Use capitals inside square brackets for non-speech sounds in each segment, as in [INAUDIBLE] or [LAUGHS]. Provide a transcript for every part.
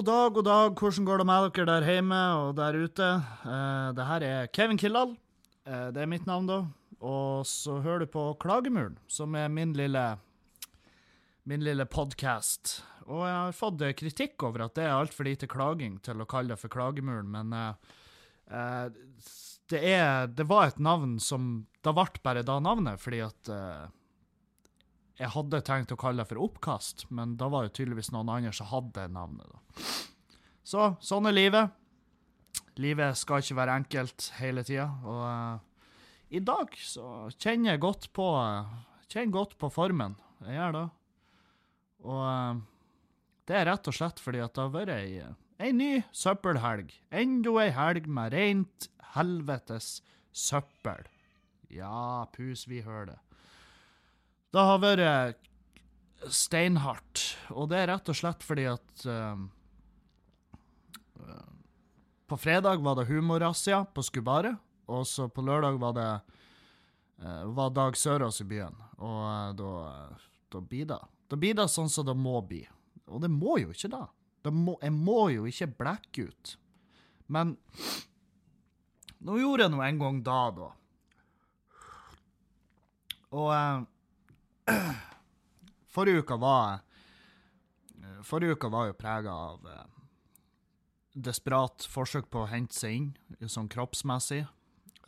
God dag, god dag. Hvordan går det med dere der hjemme og der ute? Uh, det her er Kevin Kildahl. Uh, det er mitt navn, da. Og så hører du på Klagemuren, som er min lille min lille podkast. Og jeg har fått eh, kritikk over at det er altfor lite klaging til å kalle det for Klagemuren, men uh, det, er, det var et navn som Da ble bare da navnet, fordi at jeg hadde tenkt å kalle det for Oppkast, men da var det tydeligvis noen andre som hadde navnet. da. Så sånn er livet. Livet skal ikke være enkelt hele tida, og uh, i dag så kjenner jeg godt på uh, kjenner godt på formen. Jeg gjør det. Og uh, det er rett og slett fordi at det har vært ei, ei ny søppelhelg. Enda ei helg med rent helvetes søppel. Ja, pus, vi hører det. Det har vært steinhardt, og det er rett og slett fordi at eh, På fredag var det humorrazzia på Skubaret, og så på lørdag var det uh, var Dag Sørås i byen. Og uh, da, da blir det Da blir det sånn som det må bli. Og det må jo ikke det. det må, jeg må jo ikke blekke ut. Men nå gjorde jeg nå en gang da, da. Og forrige uka var Forrige uka var jo prega av eh, desperat forsøk på å hente seg inn, sånn kroppsmessig.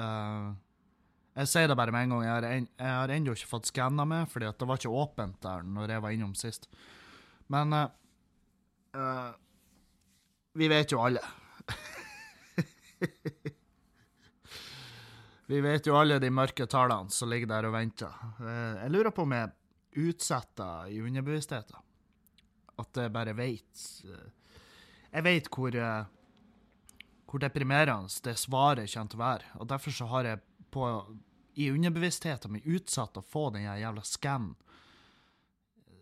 Uh, jeg sier det bare med en gang. Jeg har, en, ennå ikke fått skanna meg, fordi det var ikke åpent der når jeg var innom sist. Men uh, uh, vi vet jo alle. [LAUGHS] vi vet jo alle de mørke tallene som ligger der og venter. Jeg lurer på om jeg utsetter i underbevisstheten. At jeg bare eh, Jeg vet hvor, eh, hvor deprimerende det svaret kommer til å være. Og derfor så har jeg på, i underbevisstheten min utsatt å få den jævla scannen.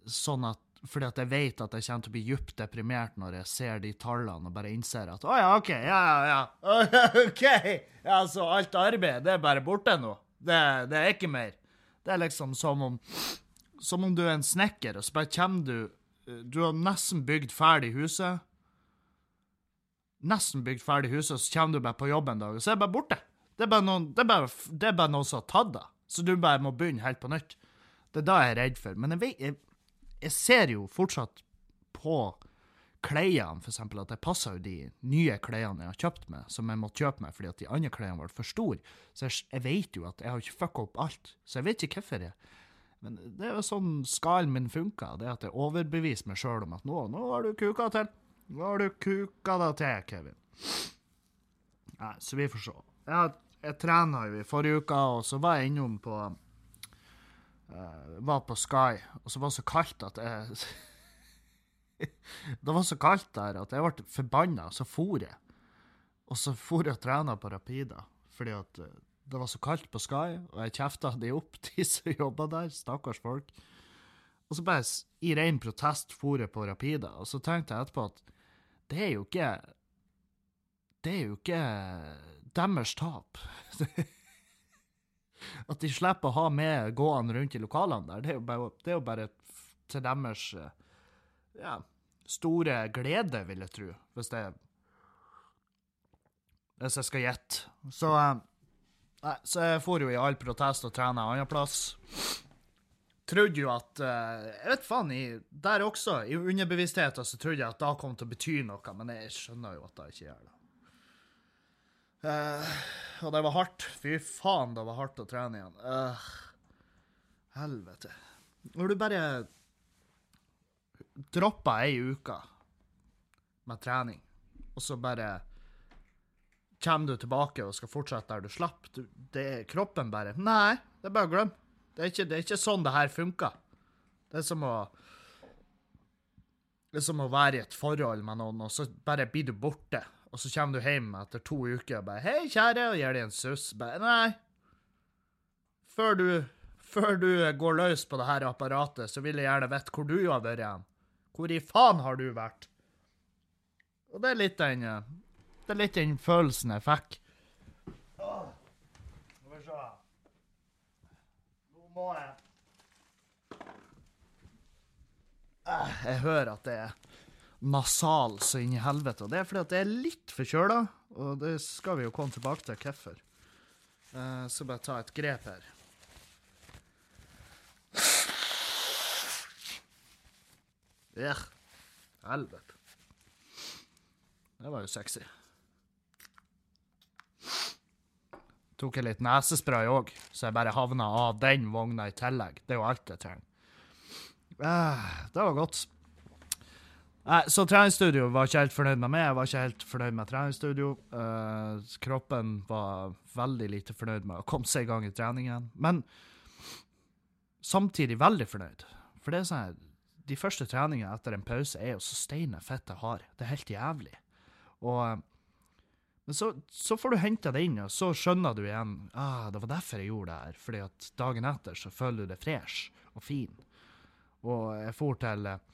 Sånn at fordi at jeg vet at jeg kommer til å bli djupt deprimert når jeg ser de tallene og bare innser at å ja, OK, ja, ja, ja. [LAUGHS] OK! Ja, så alt arbeid, det er bare borte nå. Det, det er ikke mer. Det er liksom som om Som om du er en snekker, og så bare kommer du Du har nesten bygd ferdig huset. Nesten bygd ferdig huset, og så kommer du bare på jobb en dag, og så er det bare borte. Det er bare noen, det er bare, det er bare noen som har tatt det. Så du bare må begynne helt på nytt. Det er da jeg er redd for. Men jeg jeg, jeg ser jo fortsatt på klærne, eksempel, at jeg passer jo de nye klærne jeg har kjøpt meg, som jeg måtte kjøpe meg fordi at de andre klærne var for store. Så jeg, jeg vet jo at jeg har ikke fucka opp alt. Så jeg vet ikke hvorfor jeg Men det er jo sånn skalen min funker, det at jeg overbeviser meg sjøl om at nå, nå har du kuka til. Nå har du kuka deg til, Kevin. Nei, så vi får se. Jeg, jeg trena jo i forrige uke, og så var jeg innom på uh, Var på Sky, og så var det så kaldt at jeg [LAUGHS] Det var så kaldt der at jeg ble forbanna, så for jeg. Og så for jeg og trena på Rapida, fordi at uh, det var så kaldt på Sky, og jeg kjefta de opp, [LAUGHS] de som jobba der. Stakkars folk. Og så bare i ren protest for jeg på Rapida, og så tenkte jeg etterpå at det er jo ikke Det er jo ikke deres tap. [LAUGHS] At de slipper å ha med gående rundt i lokalene der, det er jo bare, er jo bare til deres eh, ja, store glede, vil jeg tro, hvis det Hvis jeg skal gjette. Så eh, Nei, så jeg for jo i all protest og trena annenplass. Trodde jo at eh, Jeg vet faen, i, der også, i underbevisstheten, så trodde jeg at det kom til å bety noe, men jeg skjønner jo at det ikke gjør det. Uh, og det var hardt. Fy faen, det var hardt å trene igjen. Uh, helvete. Når du bare dropper ei uke med trening, og så bare kommer du tilbake og skal fortsette der du slapp, du, det er kroppen bare Nei, det er bare å glemme. Det er ikke, det er ikke sånn det her funker. Det er som å Det er som å være i et forhold med noen, og så bare blir du borte. Og så kommer du hjem etter to uker og bare 'Hei, kjære', og gir deg en suss. Bare Nei. Før du, før du går løs på det her apparatet, så vil jeg gjerne vite hvor du har vært hen. Hvor i faen har du vært? Og det er litt den eh, Det er litt den følelsen jeg fikk. Skal vi se Nå må jeg Eh, Jeg hører at det er nasal så inn i helvete. Og det er fordi at jeg er litt forkjøla, og det skal vi jo komme tilbake til hvorfor. Uh, så bare ta et grep her. Ja, helvete. Det var jo sexy. Tok jeg litt nesespray òg, så jeg bare havna av den vogna i tillegg. Det er jo alt jeg trenger. Uh, det var godt. Nei, Så treningsstudio var ikke helt fornøyd med meg. Jeg var ikke helt fornøyd med treningsstudio. Uh, kroppen var veldig lite fornøyd med å komme seg i gang i treningen. Men samtidig veldig fornøyd. For det er sånn de første treningene etter en pause er jo så steine fette har. Det er helt jævlig. Og men så, så, får du henta det inn, og så skjønner du igjen ah, det var derfor jeg gjorde det her. fordi at dagen etter så føler du deg fresh og fin. Og jeg for til eh,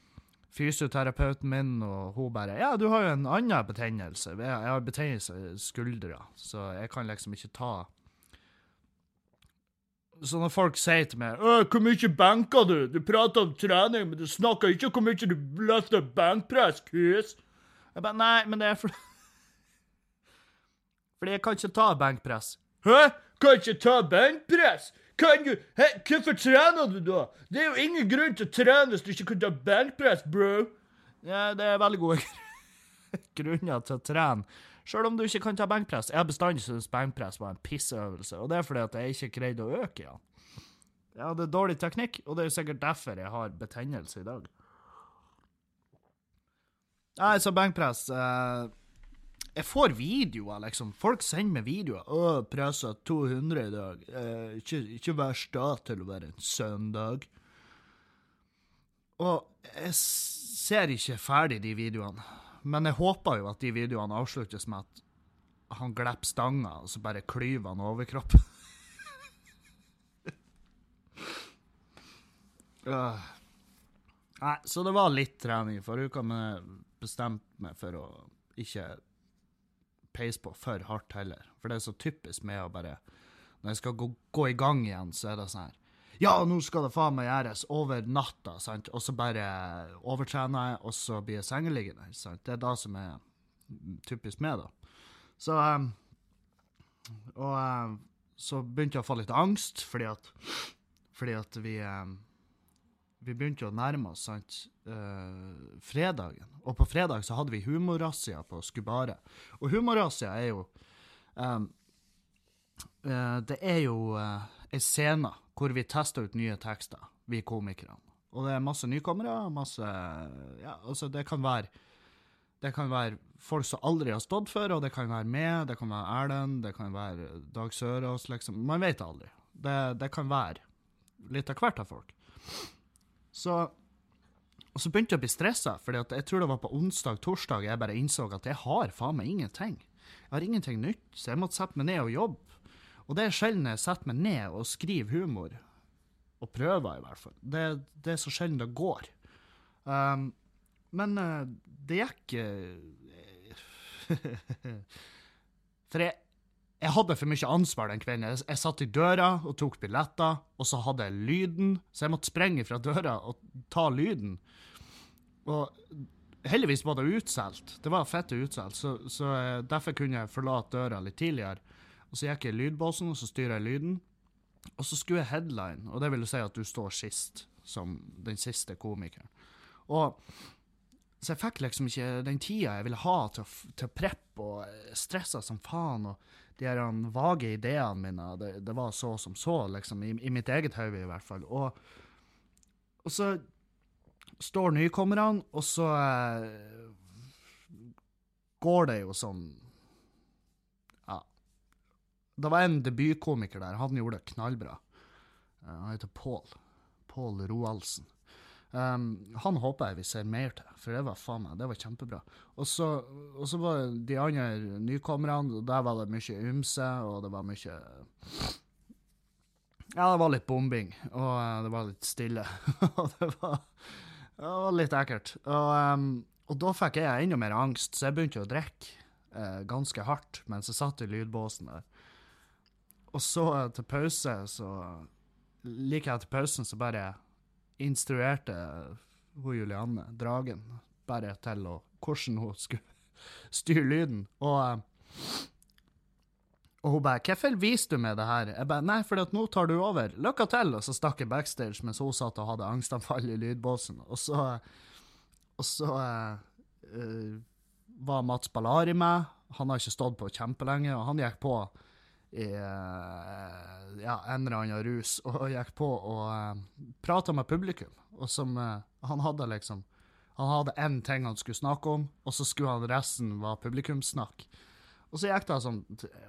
fysioterapeuten min, og hun bare Ja, du har jo en annen betennelse. Jeg, har betennelse i skuldra, så jeg kan liksom ikke ta så når folk sier til meg 'Hvor mye benker du?' Du prater om trening, men du snakker ikke om hvor mye du løfter benkpress, kus. Jeg bare Nei, men det er for Fordi jeg kan ikke ta benkpress. Hæ? Kan ikke ta benkpress? Kan du Hæ? Hvorfor trener du da? Det er jo ingen grunn til å trene hvis du ikke kan ta benkpress, bro. Ja, det er veldig gode [LAUGHS] grunner til å trene. Sjøl om du ikke kan ta benkpress. Jeg har bestandig syntes benkpress var en pisseøvelse, og det er fordi at jeg ikke greide å øke igjen. Ja. Jeg hadde dårlig teknikk, og det er jo sikkert derfor jeg har betennelse i dag. Nei, så benkpress eh, jeg får videoer, liksom. Folk sender meg videoer. 'Å, pressa 200 i dag.' Eh, ikke, ikke vær sta til å være en søndag. Og jeg ser ikke ferdig de videoene. Men jeg håper jo at de videoene avsluttes med at han glipper stanga, og så bare klyver han overkroppen. uh. [LAUGHS] Nei, så det var litt trening i forrige uke, men jeg bestemte meg for å ikke peise på for hardt heller. For det er så typisk med å bare Når jeg skal gå, gå i gang igjen, så er det sånn her Ja, nå skal det faen meg gjøres over natta, sant? Og så bare overtrener jeg, og så blir jeg sengeliggende. sant? Det er det som er typisk med, da. Så um, Og um, så begynte jeg å få litt angst, fordi at Fordi at vi um, vi begynte jo å nærme oss sant, uh, fredagen. Og på fredag så hadde vi humorrazzia på Skubare. Og humorrazzia er jo um, uh, Det er jo uh, ei scene hvor vi tester ut nye tekster, vi komikerne. Og det er masse nykommere, masse Ja, altså, det kan være det kan være folk som aldri har stått før, og det kan være meg, det kan være Erlend, det kan være Dag Sørås, liksom. Man vet aldri. Det, det kan være litt av hvert av folk. Så og så begynte jeg å bli stressa, for jeg tror det var på onsdag-torsdag jeg bare innså at jeg har faen meg ingenting. Jeg har ingenting nytt, så jeg måtte sette meg ned og jobbe. Og det er sjelden jeg setter meg ned og skriver humor. Og prøver, i hvert fall. Det, det er så sjelden det går. Um, men uh, det gikk uh, [LAUGHS] For jeg, jeg hadde for mye ansvar den kvelden. Jeg, satt i døra og tok billetter, og så hadde jeg lyden, så jeg måtte sprenge fra døra og ta lyden. Og heldigvis var det utsolgt. Det var fette utsolgt, så, så eh, derfor kunne jeg forlate døra litt tidligere. Og Så gikk jeg i lydbåsen, og så styrer jeg lyden. Og så skulle jeg headline, og det vil si at du står sist, som den siste komikeren. Og så jeg fikk liksom ikke den tida jeg ville ha til å, til å preppe, og stressa som faen. og de her vage ideene mine, det, det, var så som så, liksom, i, i mitt eget hode i hvert fall. Og, og så står nykommerne, og så eh, går det jo sånn Ja. Det var en debutkomiker der, han gjorde det knallbra. Uh, han heter Pål. Pål Roaldsen. Um, han håper jeg vi ser mer til, for det var faen meg, det var kjempebra. Og så, og så var de andre nykommerne, der var det mye ymse, og det var mye Ja, det var litt bombing, og uh, det var litt stille. [LAUGHS] og det var, det var, litt ekkelt. Og, um, og, da fikk jeg enda mer angst, så jeg begynte å drikke uh, ganske hardt mens jeg satt i lydbåsen der. Og så uh, til pause, så Like etter pausen så bare instruerte hun Julianne, dragen, bare til å, hvordan hun skulle [LAUGHS] styre lyden. Og, eh, og hun bare 'Hvorfor viser du meg det her?' Jeg bare 'Nei, for nå tar du over. Lykke til.' Og så stakk jeg backstage mens hun satt og hadde angstanfall i lydbåsen. Og så, og så uh, var Mats Ballari med. Han har ikke stått på kjempelenge, og han gikk på i uh, ja, en eller annen rus [LAUGHS] og gikk på og uh, prata med publikum. Og som Han hadde liksom Han hadde én ting han skulle snakke om, og så skulle han resten være publikumssnakk. Og så gikk det sånn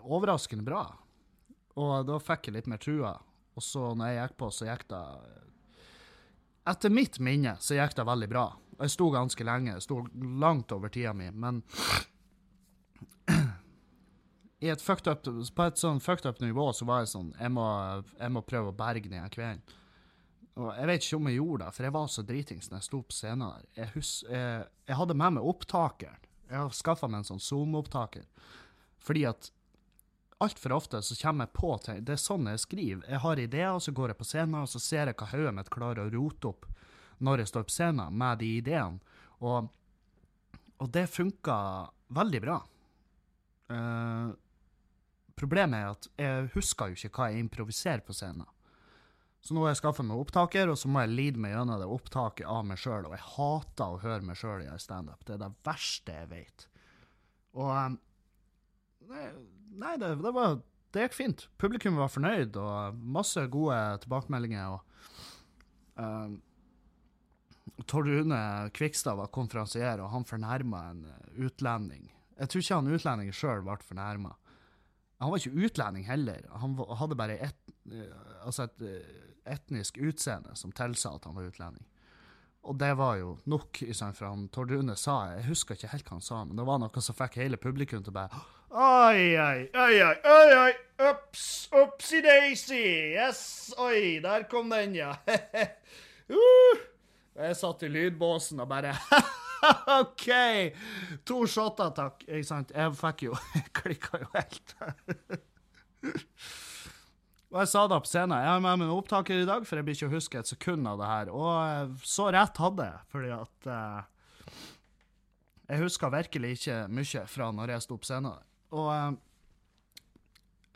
overraskende bra. Og da fikk jeg litt mer trua. Og så når jeg gikk på, så gikk det Etter mitt minne så gikk det veldig bra. Og jeg sto ganske lenge. Jeg sto langt over tida mi, men i et fucked up, på et sånn fucked up nivå så var jeg sånn Jeg må, jeg må prøve å berge den kvelden. Og jeg vet ikke om jeg gjorde det, for jeg var så dritings når jeg sto på scenen der. Jeg, hus, jeg, jeg hadde med meg opptakeren. Jeg har skaffa meg en sånn Zoom-opptaker. Fordi at altfor ofte så kommer jeg på ting. Det er sånn jeg skriver. Jeg har ideer, og så går jeg på scenen, og så ser jeg hva hodet mitt klarer å rote opp når jeg står på scenen med de ideene. Og, og det funka veldig bra. Uh, problemet er at jeg husker jo ikke hva jeg improviserer på scenen. Så nå har jeg skaffet meg opptaker, og så må jeg lide meg gjennom det opptaket av meg sjøl. Og jeg hater å høre meg sjøl i standup. Det er det verste jeg vet. Og um, Nei, det, det, var, det gikk fint. Publikum var fornøyd, og masse gode tilbakemeldinger. og um, Tord Rune Kvikstad var konferansier, og han fornærma en utlending. Jeg tror ikke han utlendingen sjøl ble fornærma. Han var ikke utlending heller. Han hadde bare et, altså et etnisk utseende som tilsa at han var utlending. Og det var jo nok, for han Tord Rune sa Jeg husker ikke helt hva han sa, men det var noe som fikk hele publikum til å bare Oi, oi, oi, oi, oi, oi. Ups, upsi daisy. Yes, oi, der kom den, ja. [LAUGHS] uh. Jeg satt i lydbåsen og bare [LAUGHS] [LAUGHS] OK! To shotter, takk. Ikke sant? Jeg fikk jo [LAUGHS] Jeg klikka jo helt. Og jeg sa det på scenen. Jeg har med meg en opptaker i dag, for jeg blir ikke å huske et sekund av det her. Og eh, så rett hadde jeg, fordi at uh, Jeg huska virkelig ikke mye fra når jeg sto på scenen. Og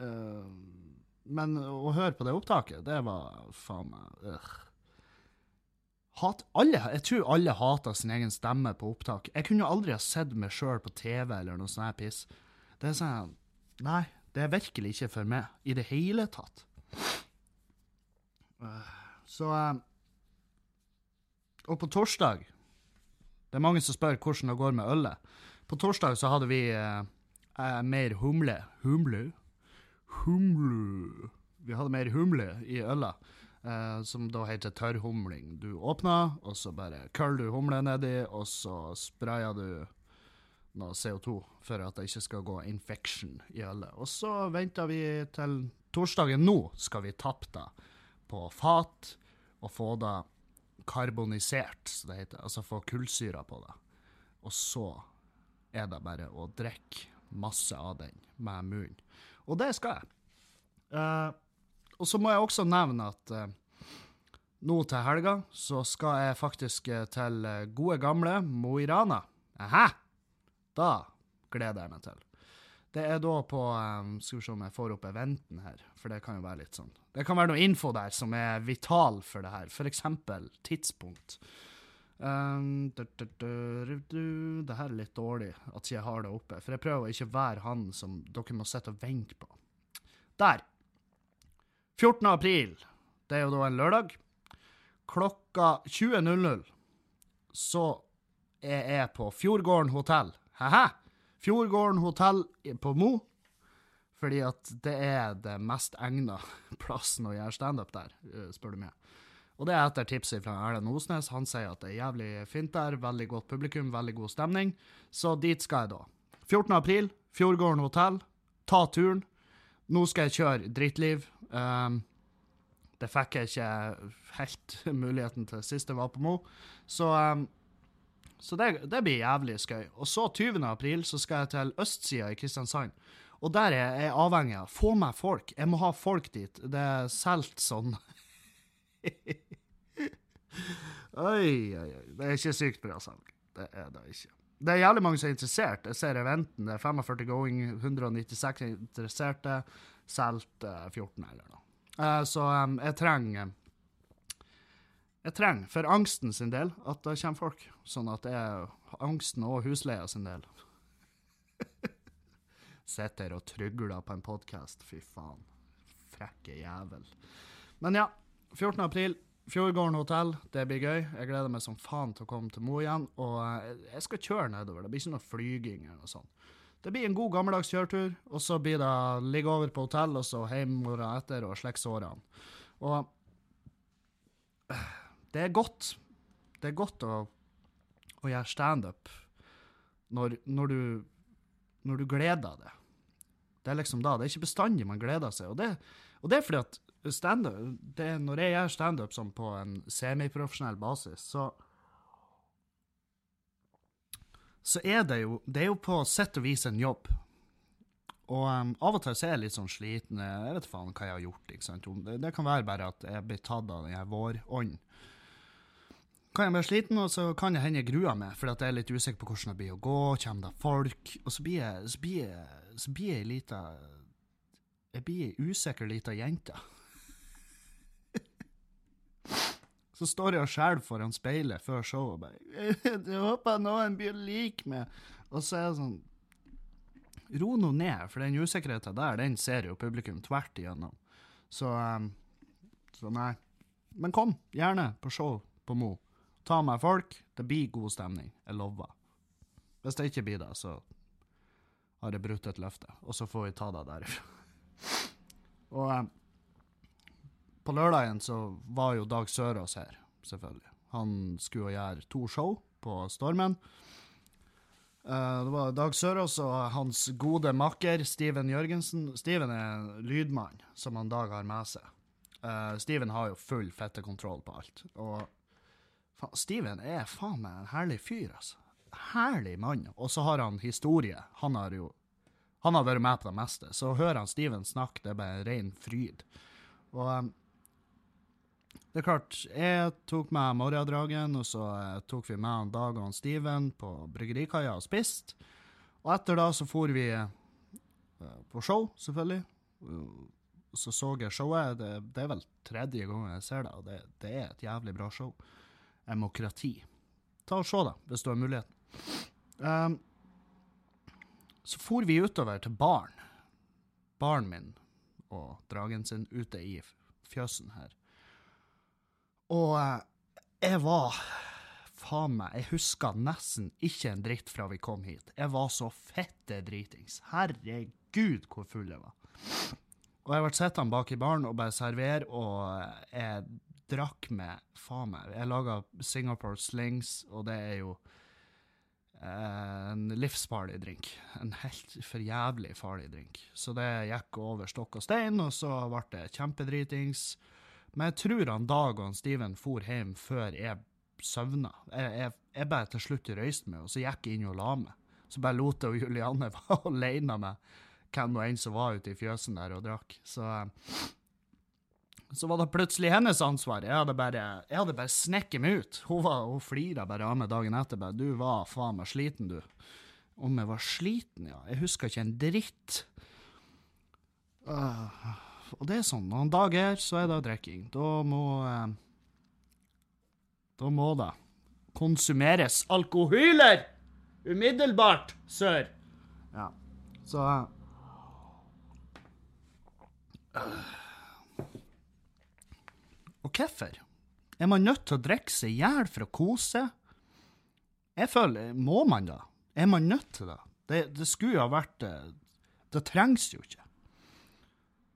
uh, Men å høre på det opptaket, det var faen meg øh. Hat, alle, jeg tror alle hater sin egen stemme på opptak. Jeg kunne aldri ha sett meg sjøl på TV eller noe sånt piss. Det er sånn Nei, det er virkelig ikke for meg i det hele tatt. Så eh, Og på torsdag Det er mange som spør hvordan det går med ølet. På torsdag så hadde vi eh, eh, mer humle. Humle? Humle Vi hadde mer humle i ølet, eh, som da heter tørrhumling. Du åpner, og så bare køller du humle nedi, og så sprayer du noe CO2 for at det ikke skal gå infection i ølet. Og så venter vi til torsdagen nå, skal vi tappe det på fat og få det karbonisert, som det heter. Altså få kullsyra på det. Og så er det bare å drikke masse av den med munnen. Og det skal jeg. Uh, og så må jeg også nevne at uh, nå til helga så skal jeg faktisk til gode, gamle Mo i Rana. Aha! Da gleder jeg meg til. Det er da på um, Skal vi se om jeg får opp eventen her, for det kan jo være litt sånn Det kan være noe info der som er vital for det her, eksempel tidspunkt. Um, du, du, du, det her er litt dårlig at jeg har det oppe, for jeg prøver å ikke være han som dere må sitte og vente på. Der! 14. april. Det er jo da en lørdag. Klokka 20.00 så er jeg på Fjordgården hotell Hæ? Fjordgården hotell på Mo. Fordi at det er det mest egna [LAUGHS] plassen å gjøre standup der, eh, spør du meg. Og det er etter tipset fra Erlend Osnes. Han sier at det er jævlig fint der, veldig godt publikum, veldig god stemning. Så dit skal jeg da. 14. april, Fjordgården hotell. Ta turen. Nå skal jeg kjøre drittliv. Um, det fikk jeg ikke helt [LAUGHS] muligheten til sist jeg var på Mo. Så um, så det, det, blir jævlig skøy. Og så 20. april så skal jeg til østsida i Kristiansand. Og der er jeg avhengig av Få meg folk. Jeg må ha folk dit. Det er solgt sånn. [LAUGHS] oi, oi, oi. Det er ikke sykt bra salg. Det er det ikke. Det er jævlig mange som er interessert. Jeg ser eventen. Det er 45 going, 196 interesserte. Solgt eh, 14 eller noe. Eh, så um, jeg trenger Jeg trenger, for angsten sin del, at det kommer folk. Sånn at det er angsten og husleia sin del. [LAUGHS] Sitter og trygler på en podkast. Fy faen. Frekke jævel. Men ja, 14. april. Fjordgården hotell, det blir gøy. Jeg gleder meg som faen til å komme til Mo igjen. Og eh, jeg skal kjøre nedover. Det blir ikke noe flyging eller noe sånt. Det blir en god gammeldags kjøretur, og så blir det ligge over på hotell, og så hjem morgenen etter og slekke sårene. Og eh, det er godt. Det er godt å, å gjøre standup når, når, du, når du gleder deg. Det er liksom da. Det er ikke bestandig man gleder seg. Og det, og det er fordi at standup det Når jeg gjør standup sånn på en semiprofesjonell basis, så så er det jo Det er jo på sett og vis en jobb. Og um, av og til så er jeg litt sånn sliten. Jeg vet faen hva jeg har gjort. ikke sant? Det, det kan være bare at jeg blir tatt av den her vårånden. Kan jeg bli sliten, og så kan jeg hende jeg gruer meg, fordi at jeg er litt usikker på hvordan det blir å gå. Kommer det folk? Og så blir jeg, så blir jeg, så blir jeg ei lita Jeg blir ei usikker lita jente. Så står jeg og skjelver foran speilet før showet og bare [LAUGHS] Jeg håper noen blir lik meg. Og så er jeg sånn Ro nå ned, for den usikkerheten der, den ser jo publikum tvert igjennom. Så um, Så nei. Men kom, gjerne på show på Mo. Ta med folk. Det blir god stemning. Jeg lover. Hvis det ikke blir det, så har jeg brutt et løfte. Og så får vi ta det derifra. [LAUGHS] Og um, på lørdagen så var jo Dag Sørås her, selvfølgelig. Han skulle gjøre to show på Stormen. Uh, det var Dag Sørås og hans gode makker Steven Jørgensen. Steven er lydmann, som han Dag har med seg. Uh, Steven har jo full fettekontroll på alt. Og faen, Steven er faen meg en herlig fyr, altså. Herlig mann. Og så har han historie. Han har jo han har vært med på det meste. Så hører han Steven snakke, det er bare ren fryd. Og um, det er klart, jeg tok med morgendragen, og så eh, tok vi med han Dag og han Steven på bryggerikaia og spiste. Og etter da så for vi eh, på show, selvfølgelig. Så så jeg showet. Det, det er vel tredje gangen jeg ser det, og det, det er et jævlig bra show. Demokrati. Ta og se det, hvis du har muligheten. Um, så for vi utover til baren. Baren min og dragen sin ute i fjøsen her. Og eh, jeg var Faen meg, jeg husker nesten ikke en dritt fra vi kom hit. Jeg var så fette dritings. Herregud, hvor full jeg var. Og jeg ble sittende bak i baren og bare servere, og jeg drakk med Faen meg. Jeg laga Singapore Slings, og det er jo eh, en livsfarlig drink. En helt for jævlig farlig drink. Så det gikk over stokk og stein, og så ble det kjempedritings. Men jeg tror han Dag og han Steven for hjem før jeg søvna. Jeg, jeg, jeg bare til slutt røyste meg, og så gikk jeg inn og la meg. Så bare lot jeg og Julianne [LAUGHS] være alene med hvem nå enn som var ute i fjøsen der og drakk. Så, så var det plutselig hennes ansvar. Jeg hadde bare, bare snekket meg ut. Hun, var, hun flira bare av meg dagen etter. Bare, 'Du var faen meg sliten, du'. Om jeg var sliten, ja. Jeg husker ikke en dritt. Uh, og det er sånn, når en dag er, så er det drikking. Da må eh, Da må det konsumeres alkohyler! Umiddelbart, sør. Ja, så eh, Og hvorfor? Er man nødt til å drikke seg i hjel for å kose? Jeg føler Må man da? Er man nødt til det? Det, det skulle jo ha vært det Det trengs jo ikke.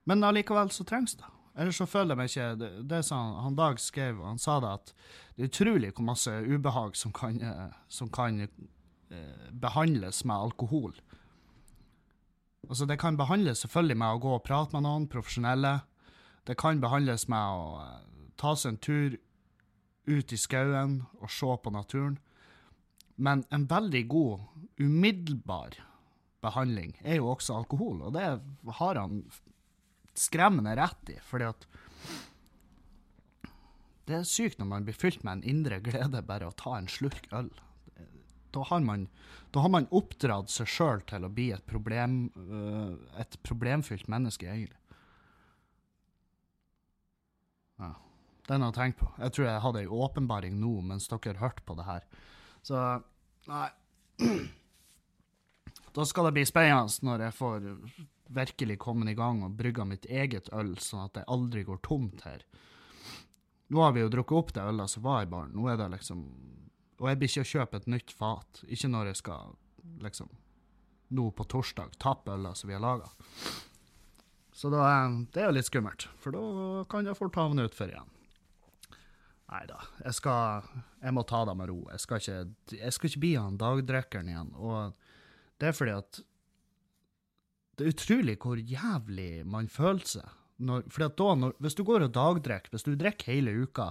Men allikevel så trengs det. Ellers så føler jeg meg ikke Det, det som han, han Dag skrev, han sa det at det er utrolig hvor masse ubehag som kan, eh, som kan eh, behandles med alkohol. Altså, det kan behandles selvfølgelig med å gå og prate med noen profesjonelle. Det kan behandles med å eh, ta seg en tur ut i skauen og se på naturen. Men en veldig god, umiddelbar behandling er jo også alkohol, og det har han skremmende rett i, fordi at det er sykt når man blir fylt med en indre glede bare å ta en slurk øl. Da har man, da har man oppdratt seg sjøl til å bli et, problem, øh, et problemfylt menneske, egentlig. Ja. Den har jeg tenkt på. Jeg tror jeg hadde ei åpenbaring nå mens dere hørte på det her. Så nei. [CLEARS THROAT] Da skal det bli spennende når jeg får virkelig kommet i gang og brygga mitt eget øl, sånn at jeg aldri går tomt her. Nå har vi jo drukket opp det ølet som var i baren. Nå er det liksom Og jeg blir ikke å kjøpe et nytt fat. Ikke når jeg skal liksom nå på torsdag tappe ølet som vi har laga. Så da, det er jo litt skummelt, for da kan jeg fort havne utfor igjen. Nei da, jeg skal Jeg må ta det med ro. Jeg skal ikke, jeg skal ikke bli han dagdrikkeren igjen. Og det er fordi at det er utrolig hvor jævlig man føler seg. Når, fordi at da, når, hvis du går og dagdrikker, hvis du drikker hele uka,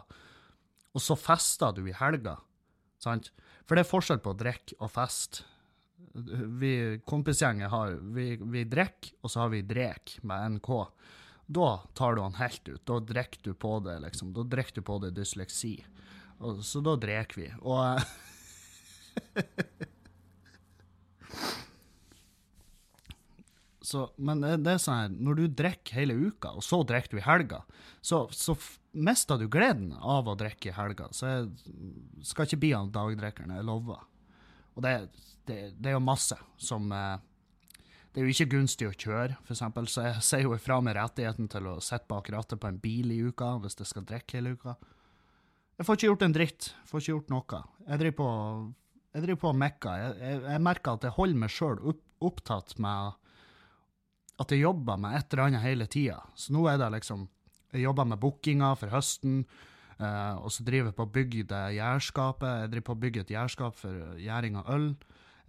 og så fester du i helga, sant? For det er forskjell på å drikke og feste. Vi kompisgjengen har Vi, vi drikker, og så har vi drek med NK. Da tar du han helt ut. Da drikker du på det, liksom. Da drikker du på det dysleksi. Og, så da drikker vi. Og [LAUGHS] Så, men det, det er sånn her, når du drikker hele uka, og så drikker du i helga, så, så mister du gleden av å drikke i helga. Så jeg skal ikke bli han dagdrikkeren, jeg lover. Og det, det, det er jo masse som eh, Det er jo ikke gunstig å kjøre, eksempel, så jeg sier jo ifra med rettigheten til å sitte bak rattet på en bil i uka hvis jeg skal drikke hele uka. Jeg får ikke gjort en dritt. Får ikke gjort noe. Jeg driver på jeg driver på og mekker. Jeg, jeg, jeg merker at jeg holder meg sjøl opp, opptatt med at jeg jobber med et eller annet hele tida. Så nå er det liksom Jeg jobber med bookinga for høsten, eh, og så driver jeg på å bygge det gjærskapet. Jeg driver på å bygge et gjærskap for gjæring av øl.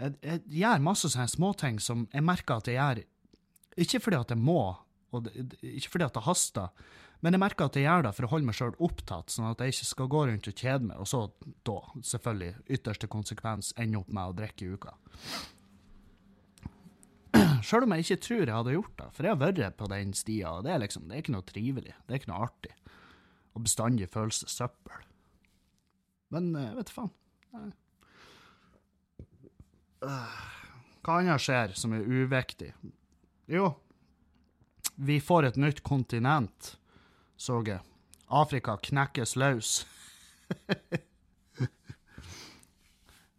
Jeg, jeg gjør masse sånne småting som jeg merker at jeg gjør Ikke fordi at jeg må, og det, ikke fordi at det haster, men jeg merker at jeg gjør det for å holde meg sjøl opptatt, sånn at jeg ikke skal gå rundt og kjede meg, og så da, selvfølgelig, ytterste konsekvens, ende opp med å drikke i uka. Sjøl om jeg ikke tror jeg hadde gjort det, for jeg har vært på den stia, og det er liksom, det er ikke noe trivelig, det er ikke noe artig. Og bestandig føles det søppel. Men jeg vet faen. Nei. Øh, Hva annet skjer som er uviktig? Jo, vi får et nytt kontinent, så jeg. Afrika knekkes løs. [LAUGHS]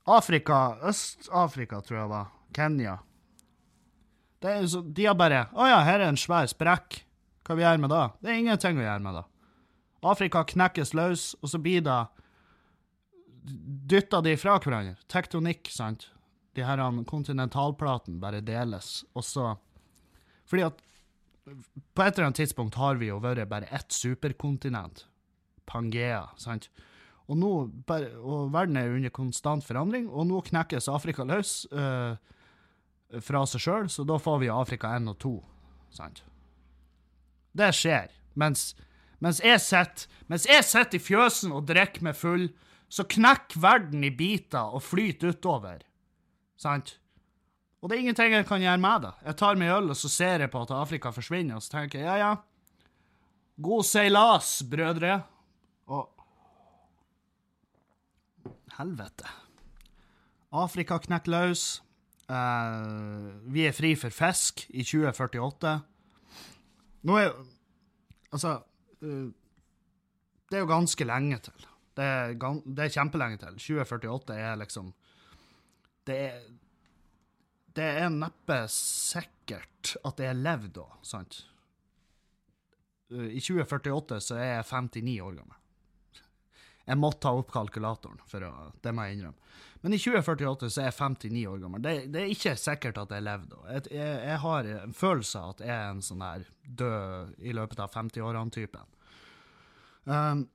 Afrika, Øst-Afrika tror jeg var, Kenya. Så, de har bare Å ja, her er en svær sprekk. Hva vi gjør med det? Det er ingenting å gjøre med det. Afrika knekkes løs, og så blir det Dytter de fra hverandre. Tektonikk, sant. De her kontinentalplaten bare deles, og så Fordi at på et eller annet tidspunkt har vi jo vært bare ett superkontinent. Pangea, sant. Og nå, og verden er under konstant forandring, og nå knekkes Afrika løs. øh, fra seg sjøl, så da får vi Afrika 1 og 2. Sant? Det skjer. Mens, mens jeg sitter i fjøsen og drikker meg full, så knekker verden i biter og flyter utover. Sant? Og det er ingenting jeg kan gjøre med det. Jeg tar meg øl, og så ser jeg på at Afrika forsvinner, og så tenker jeg ja, ja. God seilas, brødre. Og Helvete. Afrika knekker løs. Eh, vi er fri for fisk i 2048. Nå er jo Altså uh, Det er jo ganske lenge til. Det er, det er kjempelenge til. 2048 er liksom Det er Det er neppe sikkert at jeg lever da, sant? Uh, I 2048 så er jeg 59 år gammel. Jeg måtte ta opp kalkulatoren, for å, det må jeg innrømme. Men i 2048 så er jeg 59 år gammel. Det, det er ikke sikkert at jeg lever da. Jeg, jeg, har en følelse av at jeg er en sånn her død i løpet av 50-årene-typen. Um,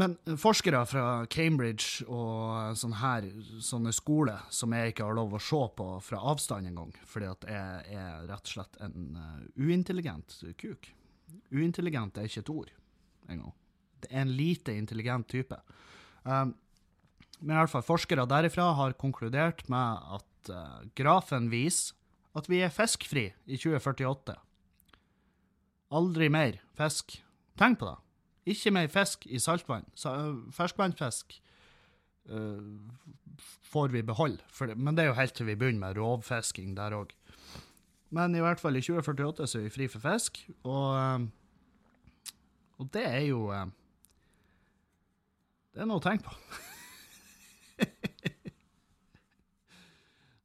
men forskere fra Cambridge og sånne, her, sånne skoler som jeg ikke har lov å se på fra avstand engang, fordi at jeg er rett og slett en uh, uintelligent kuk. Uintelligent er ikke et ord engang. Det er en lite intelligent type. Um, men i hvert fall forskere derifra har konkludert med at uh, grafen viser at vi er fiskfri i 2048. Aldri mer fisk. Tenk på det. Ikke mer fisk i saltvann. Uh, ferskvannfisk uh, får vi beholde. Det, men det er jo helt til vi begynner med rovfisking der òg. Men i hvert fall i 2048 så er vi fri for fisk, og, eh, og det er jo eh, Det er noe å tenke på. [LAUGHS]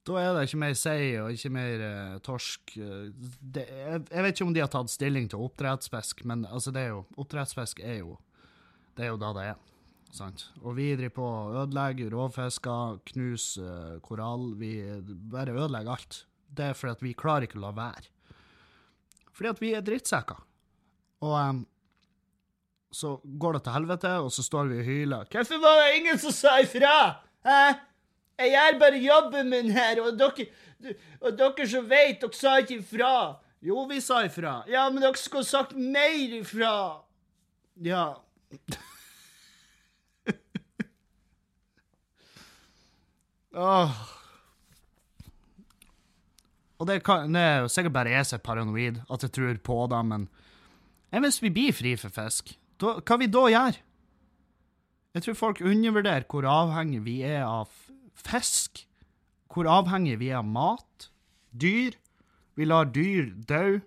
Da er det ikke mer sei og ikke mer uh, torsk. Det, jeg, jeg, vet ikke om de har tatt stilling til oppdrettsfisk, men altså, det er jo, oppdrettsfisk er jo Det er jo da det er. Sant? Og vi driver på å ødelegge rovfisker, knuser uh, korall. Vi bare ødelegger alt. Det er fordi at vi klarer ikke å la være. Fordi at vi er drittsekker. Og um, så går det til helvete, og så står vi og hyler. Hvorfor var det ingen som sa ifra? Hæ? Jeg gjør bare jobben min her, og dere, og dere som vet, dere sa ikke ifra. Jo, vi sa ifra. Ja, men dere skulle sagt mer ifra. Ja. [LAUGHS] oh. Og det, kan, det er jo sikkert bare jeg som er paranoid, at jeg tror på det, men hvis vi blir fri for fisk, hva vi da gjør? Jeg tror folk undervurderer hvor avhengig vi er av fisk. Hvor avhengig vi er av mat. Dyr. Vi lar dyr dø.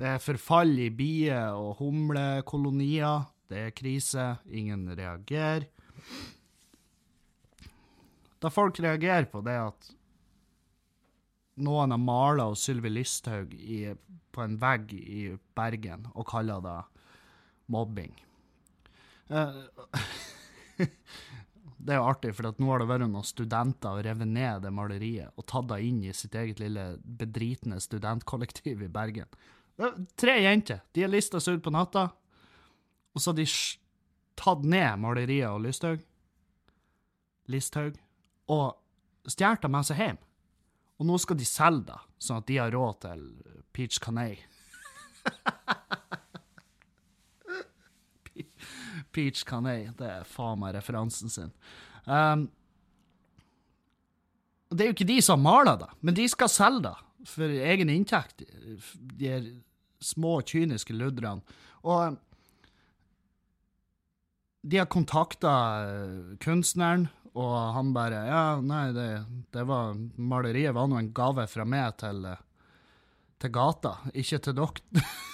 Det er forfall i bie- og humlekolonier. Det er krise. Ingen reagerer. Da folk reagerer på det at noen har mala Sylvi Listhaug i, på en vegg i Bergen og kaller det mobbing. Uh, [LAUGHS] det er jo artig, for nå har det vært noen studenter og revet ned det maleriet og tatt det inn i sitt eget lille bedritne studentkollektiv i Bergen. tre jenter. De har lista seg ut på natta, og så har de tatt ned maleriet og Lysthaug. Listhaug. Og stjålet det med seg hjem. Og nå skal de selge det, sånn at de har råd til Peach Canay. [LAUGHS] Peach Canay. Det er faen meg referansen sin. Um, det er jo ikke de som maler det, men de skal selge det for egen inntekt, de små, kyniske ludderne. Og de har kontakta eh, kunstneren, og han bare Ja, nei, det, det var Maleriet var nå en gave fra meg til, eh, til gata, ikke til dere. [LAUGHS]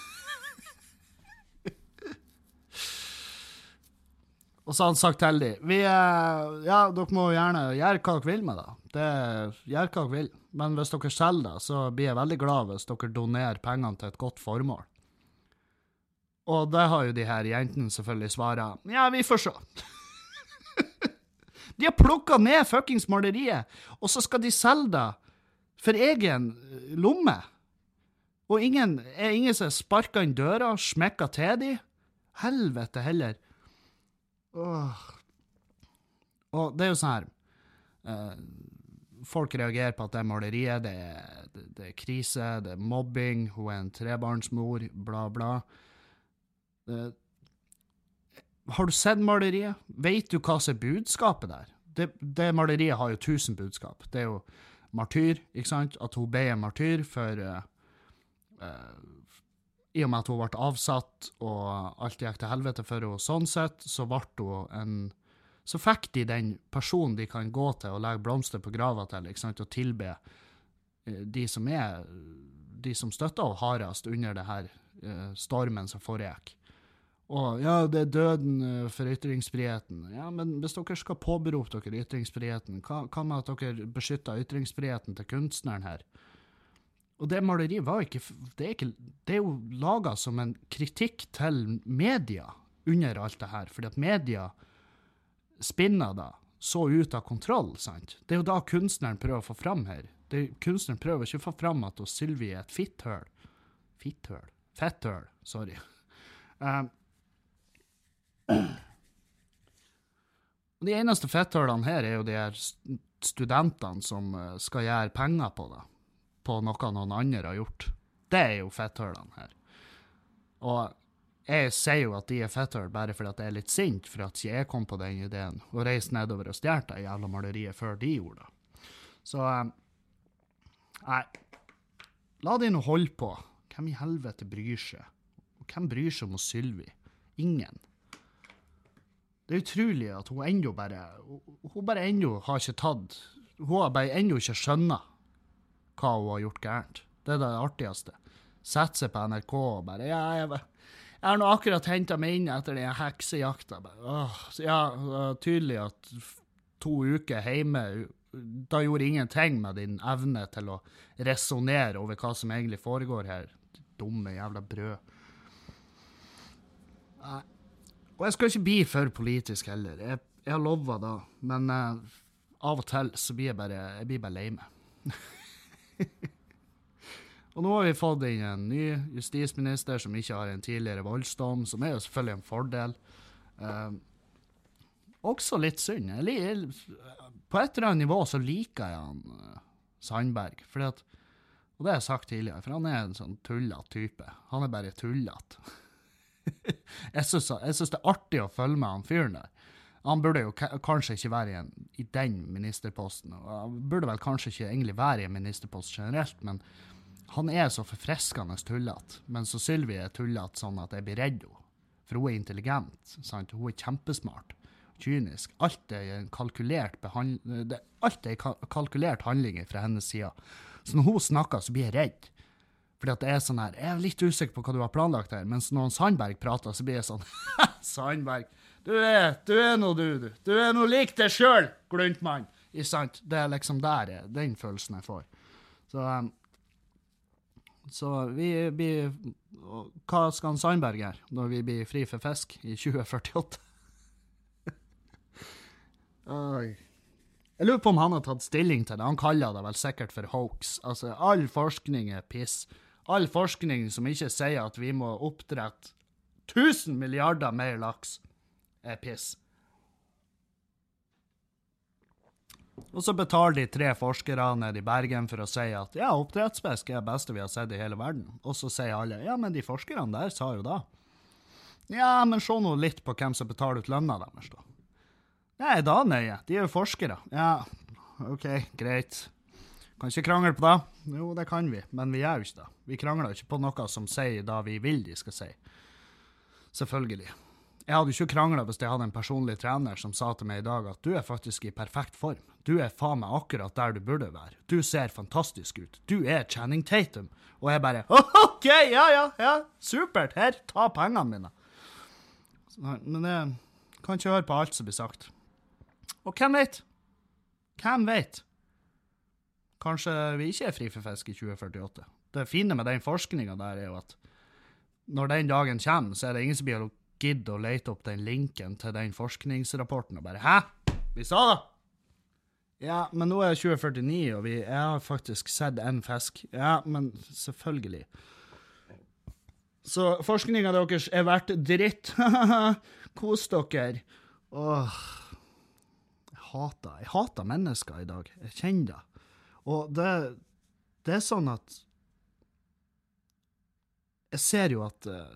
Og så har han sagt til dem vi, Ja, dere må gjerne gjøre hva dere vil med det. det gjør hva dere vil. Men hvis dere selger det, så blir jeg veldig glad hvis dere donerer pengene til et godt formål. Og det har jo de her jentene selvfølgelig svara. Ja, vi får se. [LAUGHS] de har plukka ned fuckings maleriet, og så skal de selge det for egen lomme. Og ingen, er ingen som sparker inn døra, smekker til de. Helvete heller. Åh. Og det er jo sånn her uh, Folk reagerer på at det er maleriet, det er, det, det er, krise, det er mobbing, hun er en trebarnsmor, bla, bla. Uh, har du sett maleriet? Vet du hva som er budskapet der? Det, det, maleriet har jo tusen budskap. Det er jo martyr, ikke sant? At hun ble en martyr for uh, i og med at hun ble avsatt og alt gikk til helvete for henne sånn sett, så ble hun en Så fikk de den personen de kan gå til og legge blomster på grava til, ikke sant, og tilbe eh, de som er de som støtter henne hardest under det her uh, stormen som foregikk. Og ja, det er døden uh, for ytringsfriheten. Ja, men hvis dere skal påberope dere ytringsfriheten, hva, hva med at dere beskytter ytringsfriheten til kunstneren her? Og det maleriet var ikke Det er, ikke, det er jo laga som en kritikk til media under alt det her, fordi at media spinner da så ut av kontroll, sant? Det er jo da kunstneren prøver å få fram her. Det, kunstneren prøver ikke å få fram at Sylvi er et fitthøl. Fitthøl? Fetthøl, sorry. Um, de eneste fetthølene her er jo de her studentene som eh, skal gjøre penger på det på noe noen andre har gjort. Det er jo fetthullene her. Og jeg sier jo at de er fetthull bare fordi at jeg er litt sint for at jeg kom på den ideen og reiste nedover og stjal det jævla maleriet før de gjorde det. Så eh, Nei. La de nå holde på. Hvem i helvete bryr seg? Og hvem bryr seg om Sylvi? Ingen. Det er utrolig at hun ennå bare Hun bare ennå har ikke tatt Hun har bare ennå ikke skjønnet hva hun har gjort gærent. Det er det artigste. Sette seg på NRK og bare Ja, jeg, jeg har nå akkurat henta meg inn etter den heksejakta. Åh, ja, tydelig at to uker hjemme da gjorde ingenting med din evne til å resonnere over hva som egentlig foregår her. Dumme jævla brød. Og jeg skal ikke bli for politisk heller. Jeg, jeg har lova da, men uh, av og til så blir jeg bare, jeg blir bare lei meg. [LAUGHS] [LAUGHS] og nå har vi fått inn en ny justisminister som ikke har en tidligere voldsdom, som er jo selvfølgelig en fordel. Uh, også litt synd. På et eller annet nivå så liker jeg han uh, Sandberg. Fordi at, og det har jeg sagt tidligere, for han er en sånn tullete type. Han er bare tullete. [LAUGHS] jeg syns det er artig å følge med han fyren der. Han burde jo kanskje ikke være i, en, i den ministerposten. Han burde vel kanskje ikke egentlig være i en ministerpost generelt, men han er så forfriskende tullete. Men så Sylvi er tullete sånn at jeg blir redd henne. For hun er intelligent. Sant? Hun er kjempesmart. Kynisk. Alt er kalkulert, det, alt er kalkulert handling fra hennes side. Så når hun snakker, så blir jeg redd. Fordi at det er sånn her, Jeg er litt usikker på hva du har planlagt her, mens når Sandberg prater, så blir jeg sånn [LAUGHS] Sandberg, du er, du er nå du, du. Du er nå lik deg sjøl, gluntmann. Ikke sant? Det er liksom der jeg, den følelsen jeg får. Så, um, så vi blir Hva skal Sandberg gjøre når vi blir fri for fisk i 2048? [LAUGHS] Oi. Jeg lurer på om han har tatt stilling til det. Han kaller det vel sikkert for hoax. Altså, all forskning er piss. All forskning som ikke sier at vi må oppdrette 1000 milliarder mer laks er piss. Og så betaler de tre forskere nede i Bergen for å si at ja, oppdrettsfisk er det beste vi har sett i hele verden. Og så sier alle ja, men de forskerne der sa jo da. Ja, men se nå litt på hvem som betaler ut lønna deres, da. Nei, da nøye. De er jo forskere. Ja, OK, greit. Kan ikke krangle på det. Jo, det kan vi, men vi gjør jo ikke det. Vi krangler ikke på noe som sier det vi vil de skal si. Selvfølgelig. Jeg hadde ikke krangla hvis jeg hadde en personlig trener som sa til meg i dag at du er faktisk i perfekt form. Du er faen meg akkurat der du burde være. Du ser fantastisk ut. Du er Channing Tatum. Og jeg bare [LAUGHS] OK, ja, ja, ja, supert. Her, ta pengene mine. Men jeg kan ikke høre på alt som blir sagt. Og hvem vet? Hvem vet? Kanskje vi ikke er fri for fisk i 2048. Det fine med den forskninga der er jo at når den dagen kommer, så er det ingen som blir gidder å lete opp den linken til den forskningsrapporten og bare 'Hæ? Vi sa det!' Ja, men nå er det 2049, og vi, jeg har faktisk sett en fisk. Ja, men selvfølgelig. Så forskninga deres er verdt dritt. [LAUGHS] Kos dere. Åh. Jeg hater, jeg hater mennesker i dag. Jeg kjenner det. Og det, det er sånn at Jeg ser jo at uh,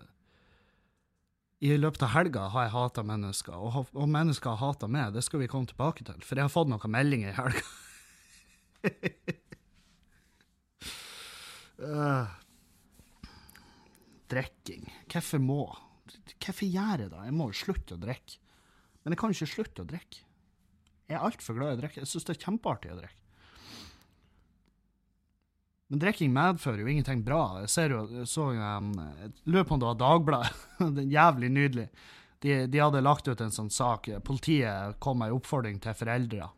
i løpet av helga har jeg hata mennesker, og, og mennesker har hata meg. Det skal vi komme tilbake til, for jeg har fått noen meldinger i helga. uh, [LAUGHS] drikking. Hvorfor må Hvorfor gjør jeg det? Jeg må jo slutte å drikke. Men jeg kan ikke slutte å drikke. Jeg er altfor glad i å drikke. Jeg syns det er kjempeartig å drikke. Men drikking medfører jo ingenting bra. Jeg ser jo, så um, lurer på om det var Dagbladet. [LAUGHS] er jævlig nydelig. De, de, hadde lagt ut en sånn sak. Politiet kom med en oppfordring til foreldre.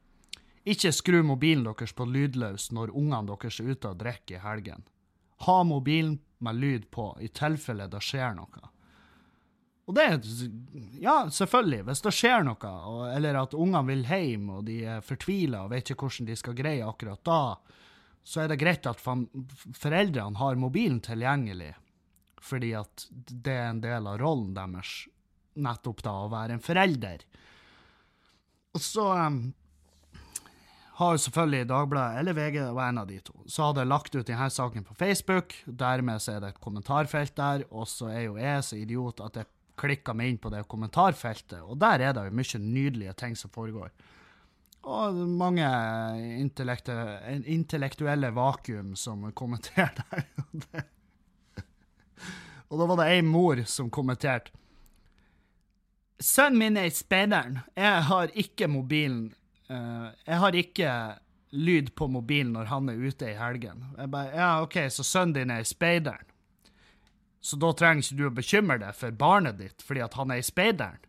Ikke skru mobilen deres på lydløs når ungene deres er ute og drikker i helgen. Ha mobilen med lyd på, i tilfelle det skjer noe. Og det Ja, selvfølgelig. Hvis det skjer noe, eller at ungene vil hjem, og de er fortvila og vet ikke hvordan de skal greie akkurat da, så er det greit at foreldrene har mobilen tilgjengelig, fordi at det er en del av rollen deres nettopp da å være en forelder. Og så um, har jo selvfølgelig Dagbladet eller VG, det var en av de to, så hadde jeg lagt ut denne saken på Facebook. Dermed så er det et kommentarfelt der, og så er jo jeg så idiot at jeg klikka meg inn på det kommentarfeltet, og der er det jo mye nydelige ting som foregår. Og mange intellektuelle vakuum som kommenterte her. [LAUGHS] og da var det ei mor som kommenterte Sønnen min er i speideren. Jeg har ikke mobilen eh, Jeg har ikke lyd på mobilen når han er ute i helgen. Jeg bare, ja, OK, så sønnen din er i speideren. Så da trenger ikke du å bekymre deg for barnet ditt fordi at han er i speideren.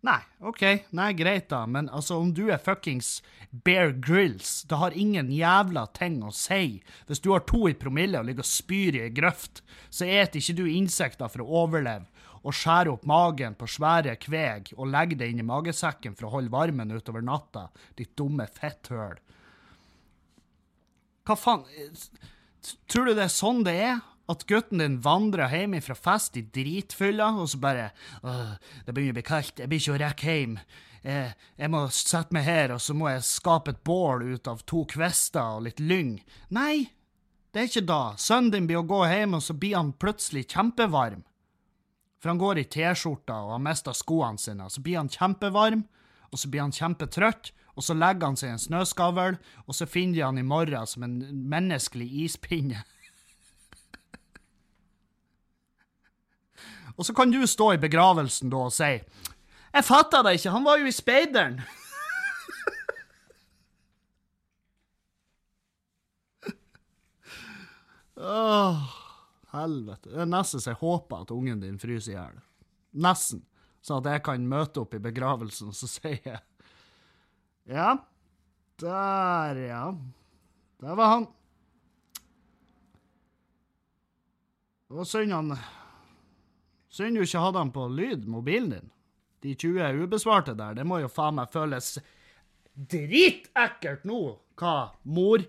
Nei, OK, nei, greit da, men altså, om du er fuckings Bear Grills, det har ingen jævla ting å si. Hvis du har to i promille og ligger og spyr i ei grøft, så et ikke du insekter for å overleve, og skjærer opp magen på svære kveg og legger det inn i magesekken for å holde varmen utover natta, ditt dumme fetthøl. Hva faen Tror du det er sånn det er? At gutten din vandrer hjem fra fest i dritfylla, og så bare det begynner å bli kaldt, jeg blir ikke å rekke hjem. Jeg, jeg må sette meg her, og så må jeg skape et bål ut av to kvister og litt lyng. Nei, det er ikke da. Sønnen din blir å gå hjem, og så blir han plutselig kjempevarm. For han går i T-skjorta og har mista skoene sine. Så blir han kjempevarm, og så blir han kjempetrøtt, og så legger han seg i en snøskavl, og så finner de han i morgen som en menneskelig ispinne. [LAUGHS] Og så kan du stå i begravelsen da og si Jeg fatta det ikke, han var jo i speideren. Åh, helvete. Det er nesten så jeg håper at ungen din fryser i hjel. Nesten. Så at jeg kan møte opp i begravelsen, så sier jeg Ja, der, ja. Der var han. Det var synd han Synd du ikke hadde han på lyd, mobilen din. De 20 ubesvarte der, det må jo faen meg føles dritekkelt nå. Hva, mor?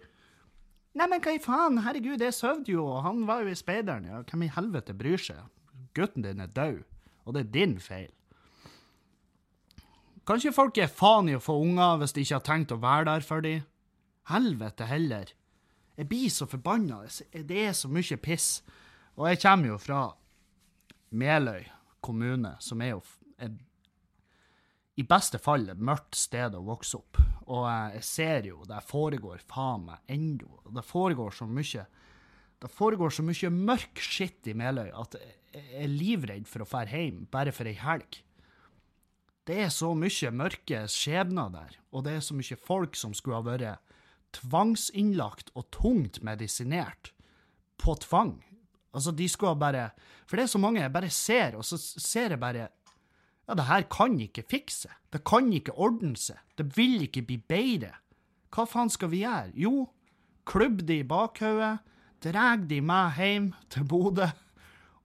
Nei, men hva i faen, herregud, jeg sov jo, og han var jo i speideren. Ja, hvem i helvete bryr seg? Gutten din er død, og det er din feil. Kanskje folk er faen i å få unger hvis de ikke har tenkt å være der for dem? Helvete heller. Jeg blir så forbanna. Det er så mye piss. Og jeg kommer jo fra Meløy kommune, som er jo er, i beste fall et mørkt sted å vokse opp. Og jeg ser jo det foregår faen meg ennå. Det foregår så mye det foregår så mye mørk skitt i Meløy at jeg er livredd for å dra hjem bare for ei helg. Det er så mye mørke skjebner der, og det er så mye folk som skulle ha vært tvangsinnlagt og tungt medisinert på tvang Altså, de skulle bare For det er så mange jeg bare ser, og så ser jeg bare Ja, det her kan ikke fikse. Det kan ikke ordne seg. Det vil ikke bli bedre. Hva faen skal vi gjøre? Jo, klubb de i bakhodet, dreg de med hjem til Bodø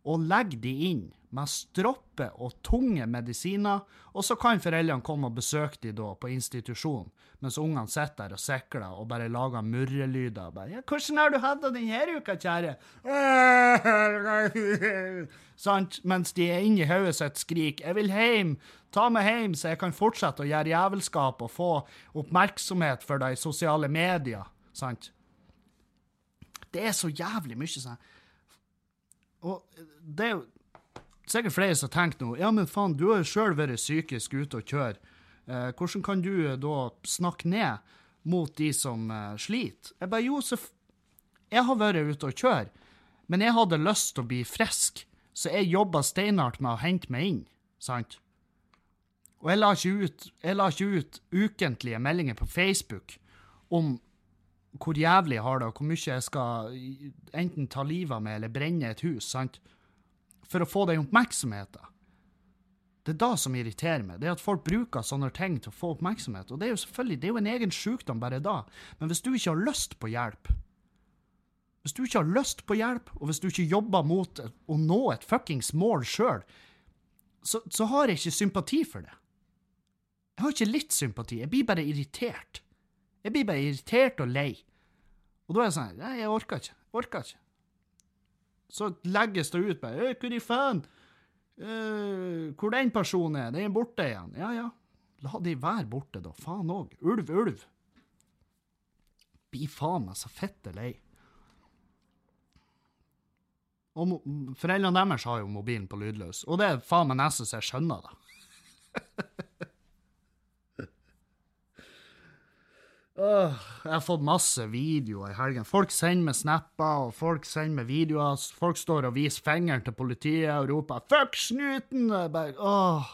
og legg de inn med stroppe og tunge medisiner, og så kan foreldrene komme og besøke de da på institusjon, mens ungene sitter der og sikler og bare lager murrelyder. Bare, ja, 'Hvordan har du hatt det denne uka, kjære?' [LAUGHS] Sant? Mens de er inni hodet sitt skrik 'Jeg vil hjem! Ta meg hjem, så jeg kan fortsette å gjøre jævelskap og få oppmerksomhet for deg i sosiale medier.' Sant? Det er så jævlig mye sånn. Og det er jo sikkert flere som tenker nå Ja, men faen, du har jo sjøl vært psykisk ute og kjøre. Eh, hvordan kan du eh, da snakke ned mot de som eh, sliter? Jeg bare, jo, så Jeg har vært ute og kjøre, men jeg hadde lyst til å bli frisk, så jeg jobba steinhardt med å hente meg inn, sant? Og jeg la ikke ut, la ikke ut ukentlige meldinger på Facebook om hvor jævlig jeg har det, og hvor mye jeg skal enten ta livet av meg eller brenne et hus, sant? For å få den oppmerksomheten. Det er da som irriterer meg, det er at folk bruker sånne ting til å få oppmerksomhet. Og det er jo selvfølgelig det er jo en egen sykdom bare da, men hvis du ikke har lyst på hjelp, hvis du ikke har lyst på hjelp, og hvis du ikke jobber mot å nå et fuckings mål sjøl, så, så, har jeg ikke sympati for det. Jeg har ikke litt sympati, jeg blir bare irritert. Jeg blir bare irritert og lei. Og da er jeg sånn Nei, jeg orker ikke. Orker ikke. Så legges det ut bare Hvor i faen? Uh, hvor den personen er? Den er borte igjen. Ja, ja. La de være borte, da. Faen òg. Ulv, ulv. Blir faen meg så fette lei. Og foreldrene deres har jo mobilen på lydløs, og det er faen meg nesten så jeg skjønner det. [LAUGHS] Uh, jeg har fått masse videoer i helgen. Folk sender meg snapper, og folk sender meg videoer. Folk står og viser fingeren til politiet og roper 'fuck snuten'! Bare, åh,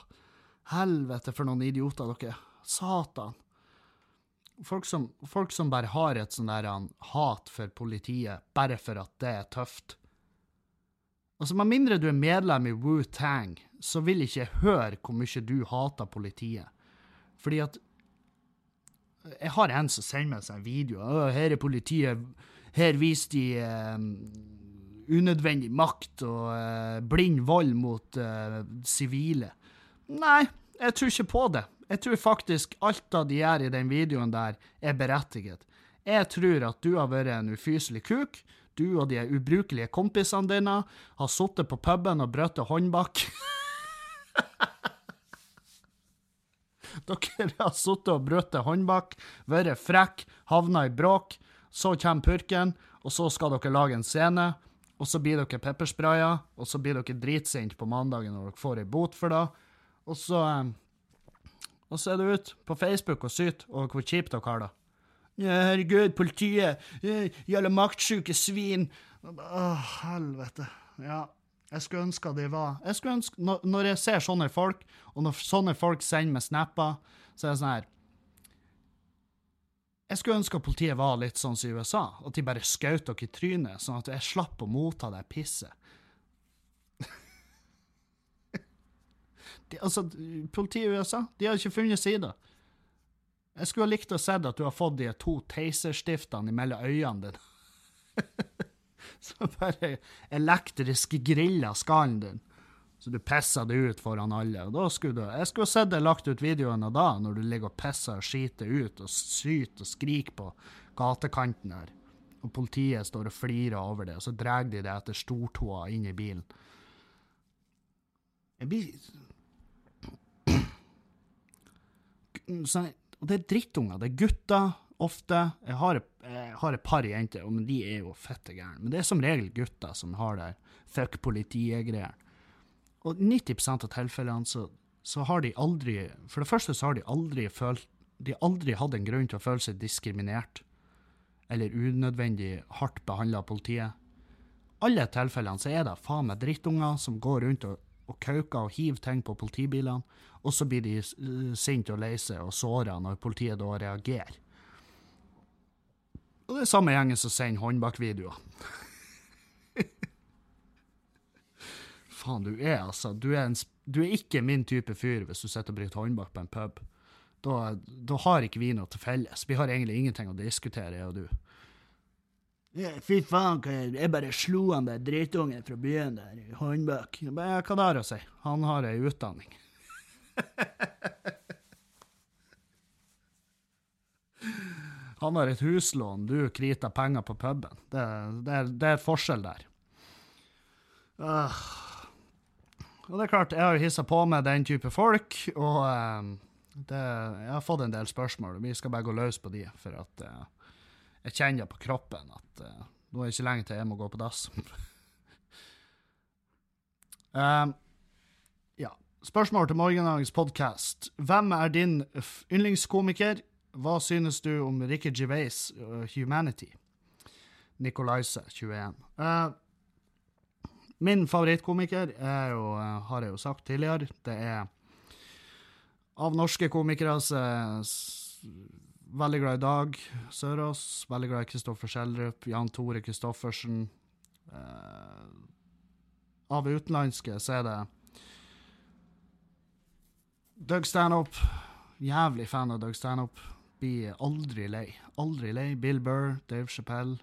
Helvete, for noen idioter dere er. Satan. Folk som, folk som bare har et sånn der han, hat for politiet, bare for at det er tøft. Altså, Med mindre du er medlem i Wu-Tang, så vil ikke jeg høre hvor mye du hater politiet. Fordi at Jeg har en som sender meg en video. 'Her er politiet. Her viser de eh, unødvendig makt og eh, blind vold mot eh, sivile'. Nei, jeg tror ikke på det. Jeg tror faktisk alt av de gjør i den videoen der, er berettiget. Jeg tror at du har vært en ufyselig kuk. Du og de ubrukelige kompisene dine har sittet på puben og brutt håndbak. [LAUGHS] [LAUGHS] Dere har sittet og brutt håndbak, vært frekk, havna i bråk. Så kommer purken, og så skal dere lage en scene. Og så blir dere pepperspraya, og så blir dere dritsinte på mandagen når dere får ei bot for det. Og så eh, Og så er det ut på Facebook og syter over hvor kjipt dere har det. Herregud, politiet! Jævla maktsjuke svin! Å, helvete. Ja. Jeg skulle ønske de var Jeg ønske, når, når jeg ser sånne folk, og når sånne folk sender meg snapper, så er det sånn her Jeg skulle ønske at politiet var litt sånn som i USA, at de bare skjøt dere i trynet, sånn at jeg slapp å motta det pisset. [LAUGHS] de, altså, politiet i USA, de har ikke funnet sida. Jeg skulle ha likt å se at du har fått de to taserstiftene mellom øynene dine. [LAUGHS] [LAUGHS] Så bare elektrisk grilla skallen din. Så du pissa det ut foran alle. Og da skulle du, Jeg skulle sett deg lagt ut videoen av da, når du ligger og pisser og skiter ut og syter og skriker på gatekanten her. Og politiet står og flirer over det, og så drar de det etter stortåa inn i bilen. Jeg blir [CLEARS THROAT] sånn, Og det er drittunger. Det er gutter ofte. Jeg har, jeg har et par jenter, men de er jo fette gærne. Men det er som regel gutter som har det fuck politiet-greiene. Og 90% av tilfellene så, så, har de aldri For det første så har de aldri følt De har aldri hatt en grunn til å føle seg diskriminert eller unødvendig hardt behandla av politiet. Alle tilfellene så er det faen meg drittunger som går rundt og, og kauker og hiver ting på politibilene, og så blir de sinte og lei seg og såra når politiet da reagerer. Det er samme gjengen som sender håndbakvideoer. [LAUGHS] Faen, du er altså du er, en, du er, ikke min type fyr hvis du sitter og bryter håndbak på en pub. Da, da, har ikke vi noe til felles. Vi har egentlig ingenting å diskutere, jeg og du. Ja, fy faen, jeg bare slo han der drittungen fra byen der i håndbak. Hva det har å si? Han har ei utdanning. [LAUGHS] Han har et huslån, du kriter penger på puben. Det, det, er, det er forskjell der. Uh. Og det er klart, jeg har jo hissa på med den type folk, og uh, det, jeg har fått en del spørsmål. Vi skal bare gå løs på de, for at uh, jeg kjenner på kroppen at uh, nå er det ikke lenge til jeg må gå på dass. um, [LAUGHS] ja. Spørsmål til morgendagens podkast. Hvem er din yndlingskomiker? Hva synes du om Ricky Gervais' uh, 'Humanity'? Nicolaise, 21. Uh, min favorittkomiker er jo, uh, har jeg jo sagt tidligere, det er av norske komikere så veldig glad i Dag Sørås, veldig glad i Kristoffer Schjelderup, Jan Tore Kristoffersen. Uh, av utenlandske så er det Doug Stanhope. Jævlig fan av Doug Stanhope blir aldri lei. Aldri lei. Bill Burr, Dave Chappelle.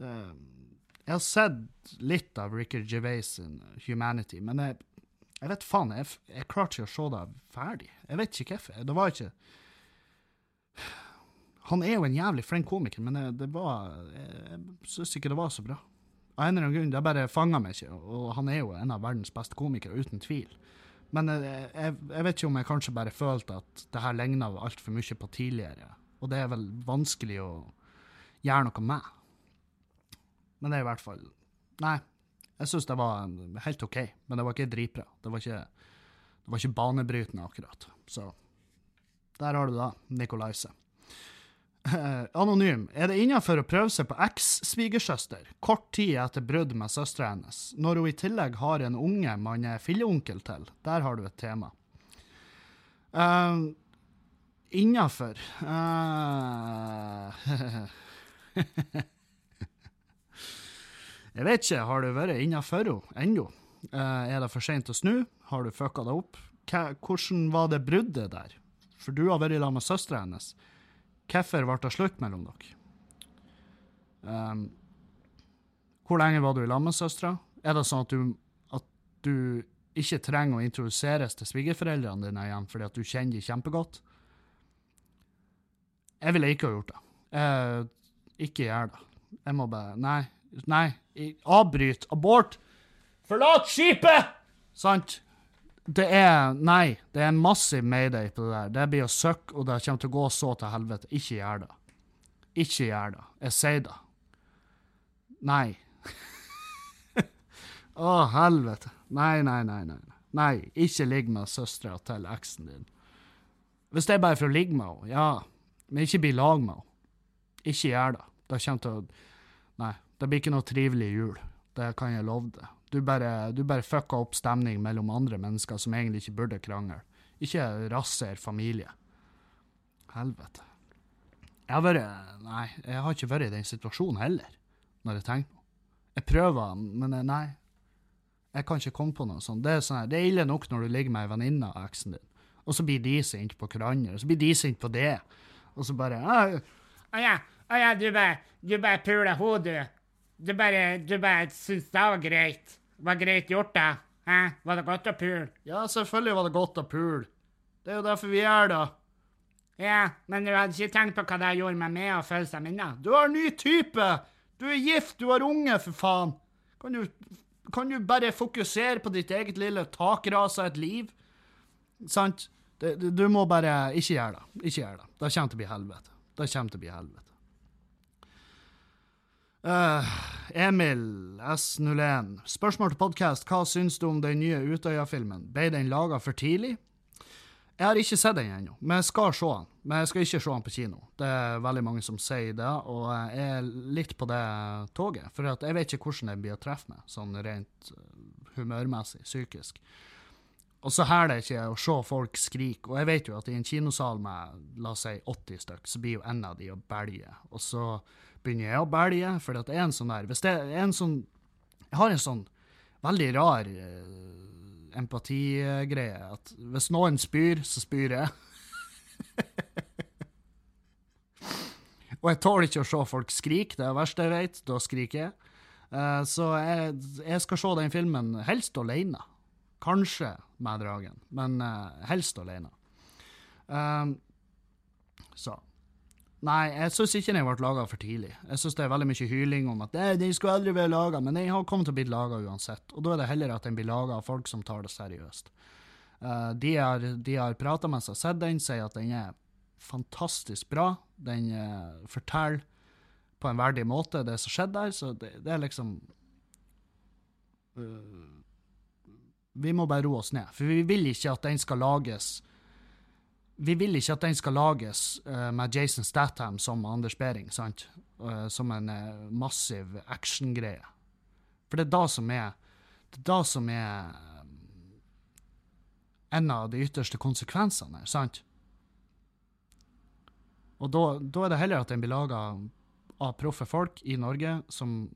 Jeg har sett litt av Ricker Gervais sin Humanity, men jeg, jeg vet faen, jeg, jeg klarte ikke å se det ferdig. Jeg vet ikke hvorfor. Det var ikke Han er jo en jævlig flink komiker, men det, det var Jeg, jeg syns ikke det var så bra. Av en eller annen grunn, det bare fanga meg ikke, og han er jo en av verdens beste komikere, uten tvil. Men eh, jeg, jeg, vet ikke om jeg kanskje bare følte at det her ligna altfor mye på tidligere. Og det er vel vanskelig å gjøre noe med. Men det er i hvert fall Nei, jeg syns det var helt OK, men det var ikke dritbra. Det var ikke, det var ikke banebrytende, akkurat. Så der har du da, Nicolaise. Uh, anonym. Er det innafor å prøve seg på eks-svigersøster, kort tid etter brudd med søstera hennes, når hun i tillegg har en unge man er filleonkel til? Der har du et tema. Uh, Innafor uh, [LAUGHS] Jeg vet ikke, har du vært innafor henne ennå? Uh, er det for seint å snu? Har du fucka deg opp? Hvordan var det bruddet der? For du har vært lag med søstera hennes. Hvorfor ble det slutt mellom dere? Um, hvor lenge var du i lag med søstera? Er det sånn at du, at du ikke trenger å introduseres til svigerforeldrene dine igjen fordi at du kjenner dem kjempegodt? Jeg ville ikke ha gjort det. Jeg, ikke gjør det. Jeg må bare Nei. Nei. Avbryt. Abort! Forlat skipet! Sant? Det er Nei. Det er en massiv mayday på det der. Det blir å søkke, og det kommer til å gå så til helvete. Ikke gjør det. Ikke gjør det. Jeg sier det. Nei. [LAUGHS] Å, helvete. Nei, nei, nei, nei. Nei, ikke ligg med søstera til eksen din. Hvis det er bare for å ligge med henne, ja, men ikke bli lag med henne. Ikke gjør det. Det kommer til å Nei, det blir ikke noe trivelig jul. Det kan jeg love deg. Du bare, du bare fucka opp stemning mellom andre mennesker som egentlig ikke burde krangle. Ikke rasser familie. Helvete. Jeg har vært Nei, jeg har ikke vært i den situasjonen heller, når jeg tenker på Jeg prøver, men nei. Jeg kan ikke komme på noe sånt. Det er, sånn det er ille nok når du ligger med ei venninne av eksen din, og så blir de sinte på hverandre, og så blir de sinte på det, og så bare Å ja, å ja, du bare, du bare puler henne, du. Du bare, du bare syns det var greit. Var greit gjort, da. Hæ? Var det godt å pule? Ja, selvfølgelig var det godt å pule. Det er jo derfor vi er da. Ja, men du hadde ikke tenkt på hva det gjorde med meg og følelsene mine? Du har ny type! Du er gift, du har unge, for faen! Kan du, kan du bare fokusere på ditt eget lille takrasa et liv? Sant? Det, du må bare Ikke gjøre det. Ikke gjøre det. Det kommer til å bli helvete. Det kommer til å bli helvete. Uh, Emil S01. Spørsmål til podkast. Hva syns du om den nye Utøya-filmen? Ble den laga for tidlig? Jeg har ikke sett den ennå, men jeg skal se den. Men jeg skal ikke se den på kino. Det er veldig mange som sier det, og jeg er litt på det toget. For jeg vet ikke hvordan den blir å treffe meg, sånn rent humørmessig, psykisk. Og så hæler det ikke å se folk skrike. Og jeg vet jo at i en kinosal med la oss si 80 stykk, så blir jo en av de å belge. Og så begynner jeg å belge, for det er en sånn der Hvis det er en sånn Jeg har en sånn veldig rar uh, empatigreie. At hvis noen spyr, så spyr jeg. [LAUGHS] og jeg tåler ikke å se folk skrike. Det er det verste jeg vet. Da skriker jeg. Uh, så jeg, jeg, skal se den filmen helst alene. Kanskje med dragen, men uh, helst alene. Um, så Nei, jeg syns ikke den ble laga for tidlig. Jeg syns det er veldig mye hyling om at den skulle aldri vært laga, men den har kommet til å bli laga uansett. Og da er det heller at den blir laga av folk som tar det seriøst. Uh, de har, de prata med seg, sett den, sier at den er fantastisk bra. Den uh, forteller på en verdig måte det som skjedde der, så det, det er liksom uh, Vi må bare roe oss ned, for vi vil ikke at den skal lages vi vil ikke at den skal lages uh, med Jason Statham som Anders Behring, sant? Uh, som en uh, massiv actiongreie. For det er da som er Det er da som er en av de ytterste konsekvensene, sant? Og da, da er det heller at den blir laga av proffe folk i Norge som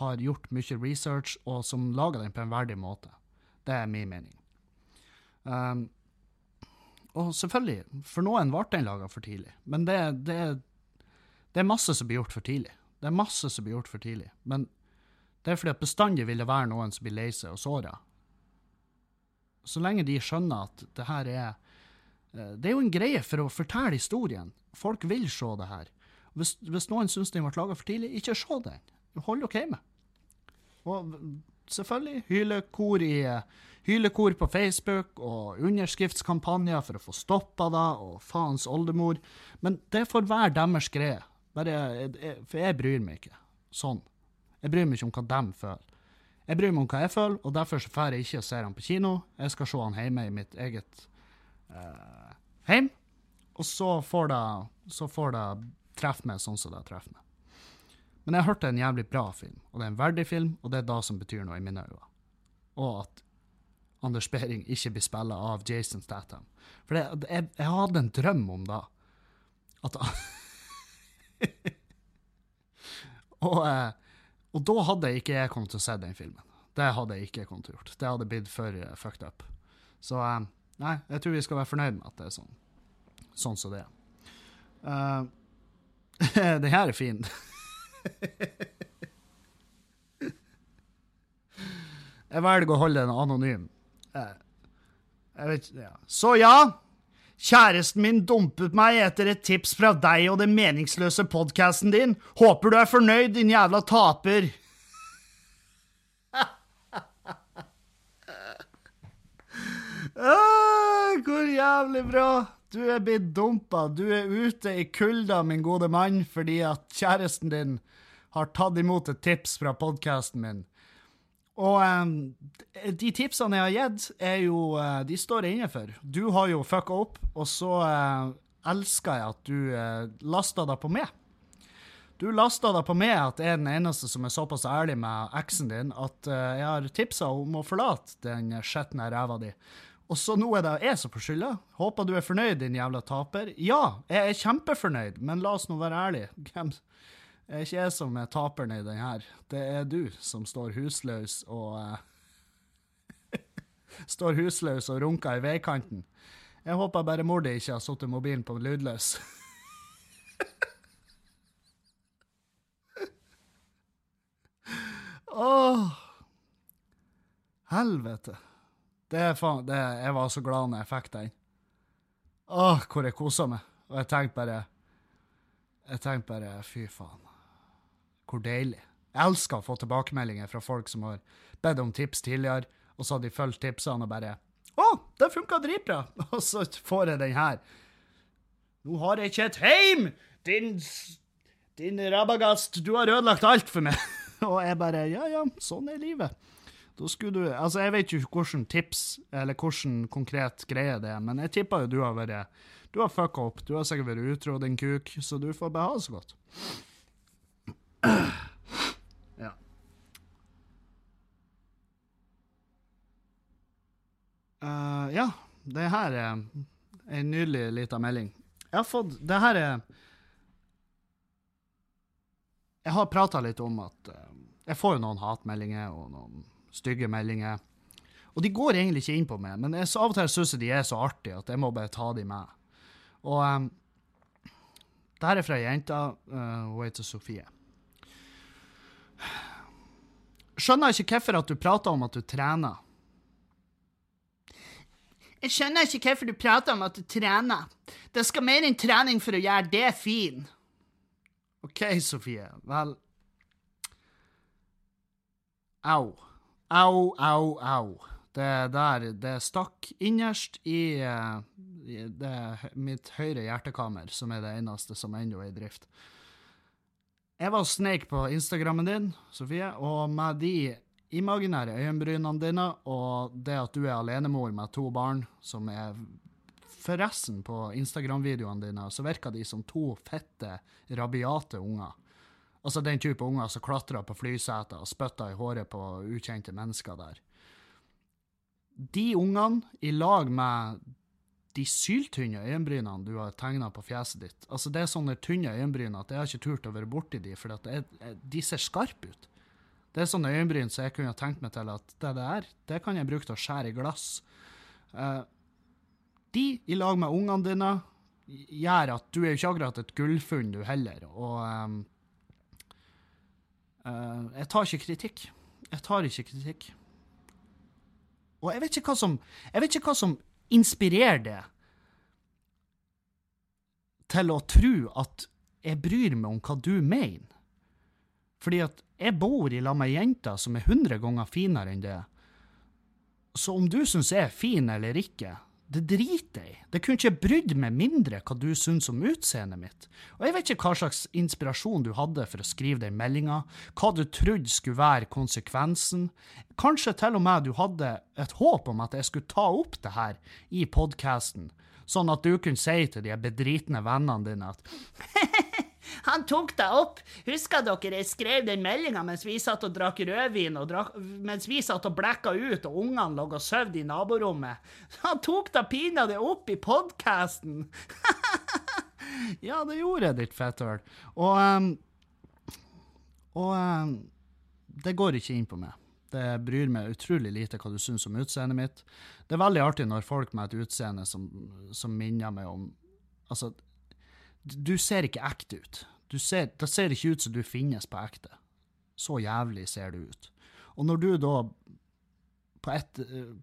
har gjort mye research, og som lager den på en verdig måte. Det er min mening. Um, og selvfølgelig, for noen ble den laga for tidlig. Men det, det, det, er masse som blir gjort for tidlig. Det er masse som blir gjort for tidlig. Men det er fordi at bestandig vil det være noen som blir lei seg og såra. Så lenge de skjønner at det her er eh, Det er jo en greie for å fortelle historien. Folk vil se det her. Hvis, hvis noen syns den ble laga for tidlig, ikke se den. Hold dere hjemme. Og selvfølgelig, hylekor i hylekor på Facebook og underskriftskampanjer for å få stoppa det, og faens oldemor. Men det får være deres greie. For jeg bryr meg ikke sånn. Jeg bryr meg ikke om hva de føler. Jeg bryr meg om hva jeg føler, og derfor så drar jeg ikke og ser han på kino. Jeg skal se han hjemme i mitt eget uh, hjem, og så får det, så får det treffe meg sånn som det treffer meg. Men jeg har hørt det er en jævlig bra film, og det er en verdig film, og det er det som betyr noe i mine øyne. Og at Anders Behring ikke blir spilla av Jason Statham. For det, jeg, jeg hadde en drøm om da. At [LAUGHS] og, eh, og da hadde ikke jeg kommet til å se den filmen. Det hadde jeg ikke kommet til å gjort. Det hadde blitt for uh, fucked up. Så uh, nei, jeg tror vi skal være fornøyd med at det er sånn, sånn som det er. [LAUGHS] Uh, den her er fin. [LAUGHS] jeg velger å holde den anonym. Jeg vet ja. Så ja, kjæresten min dumpet meg etter et tips fra deg og den meningsløse podkasten din. Håper du er fornøyd, din jævla taper. [LAUGHS] Ah, hvor jævlig bra! Du er blitt dumpa. Du er ute i kulda, min gode mann, fordi at kjæresten din har tatt imot et tips fra podkasten min. Og um, de tipsene jeg har gitt, er jo uh, De står jeg inne for. Du har jo fucka opp, og så uh, elsker jeg at du uh, lasta deg på meg. Du lasta deg på meg at jeg er den eneste som er såpass ærlig med eksen din at jeg har tipsa om å forlate den skjetne ræva di. Og så nå er det jeg som får skylda. Håper du er fornøyd, din jævla taper. Ja, jeg er kjempefornøyd, men la oss nå være ærlige. Det er ikke jeg som er taperen i den her. Det er du som står husløs og uh, [LAUGHS] Står husløs og runker i veikanten. Jeg håper bare mor di ikke har satt mobilen på lydløs. [LAUGHS] Åh, helvete. Det er faen det, Jeg var så glad når jeg fikk den. Åh, hvor jeg kosa meg. Og jeg tenkte bare Jeg tenkte bare Fy faen. Hvor deilig. Jeg elsker å få tilbakemeldinger fra folk som har bedt om tips tidligere, og så har de fulgt tipsene og bare Å, det funka dritbra! [LAUGHS] Og så får jeg den her. Nå har jeg ikke et heim! Din Din rabagast, du har ødelagt alt for meg! [LAUGHS] og jeg bare Ja, ja, sånn er livet. Da skulle du Altså, jeg vet jo hvordan tips, eller hvordan konkret greie det er, men jeg tipper jo du har vært Du har fucka opp. Du har sikkert vært utro, din kuk, så du får beha så godt. [CLEARS THROAT] Ja. Uh, ja, det her er en nydelig lita melding. Jeg har fått Det her er Jeg har prata litt om at uh, jeg får jo noen hatmeldinger og noen stygge meldinger. Og de går egentlig ikke inn på meg, men jeg, av og til syns jeg de er så artige at jeg må bare ta de med. Og um, det her er fra ei jente. Uh, hun heter Sofie. Skjønner ikke hvorfor at du prater om at du trener. Jeg skjønner ikke hvorfor du prater om at du trener. Det skal mer enn trening for å gjøre det fin. OK, Sofie. Vel Au. Au, au, au. Det der det stakk innerst i, i det, mitt høyre hjertekammer, som er det eneste som ennå er i drift. Jeg var sneik på Instagrammen din, Sofie, og med de imaginære øyenbrynene dine og det at du er alenemor med to barn, som er Forresten, på Instagram-videoene dine så virker de som to fette, rabiate unger. Altså den type unger som klatrer på flyseter og spytter i håret på ukjente mennesker der. De ungene, i lag med de syltynne øyenbrynene du har tegna på fjeset ditt Altså Det er sånne tynne øyenbryn at jeg har ikke turt å være borti de, for de ser skarpe ut. Det er sånne øyenbryn som jeg kunne tenkt meg til at det der, det kan jeg bruke til å skjære i glass. Uh, de, i lag med ungene dine, gjør at du er jo ikke akkurat et gullfunn, du heller. Og um, uh, jeg tar ikke kritikk. Jeg tar ikke kritikk. Og jeg vet ikke hva som, jeg vet ikke hva som inspirerer det til å tro at jeg bryr meg om hva du mener. Fordi at jeg bor i lag med ei som er hundre ganger finere enn det. Så om du syns jeg er fin eller ikke, det driter jeg i. Det kunne ikke brydd meg mindre hva du syns om utseendet mitt. Og jeg vet ikke hva slags inspirasjon du hadde for å skrive den meldinga, hva du trodde skulle være konsekvensen. Kanskje til og med du hadde et håp om at jeg skulle ta opp det her i podkasten, sånn at du kunne si til de bedritne vennene dine at [LAUGHS] Han tok deg opp. Husker dere jeg skrev den meldinga mens vi satt og drakk rødvin, og drakk, mens vi satt og blekka ut, og ungene lå og sov i naborommet? Han tok da pinadø opp i podkasten! [LAUGHS] Ja, det gjorde jeg, ditt fetthøl. Og um, Og um, det går ikke inn på meg. Det bryr meg utrolig lite hva du syns om utseendet mitt. Det er veldig artig når folk med et utseende som, som minner meg om Altså, du ser ikke ekte ut. Ser, det ser ikke ut som du finnes på ekte. Så jævlig ser du ut. Og når du da på et uh,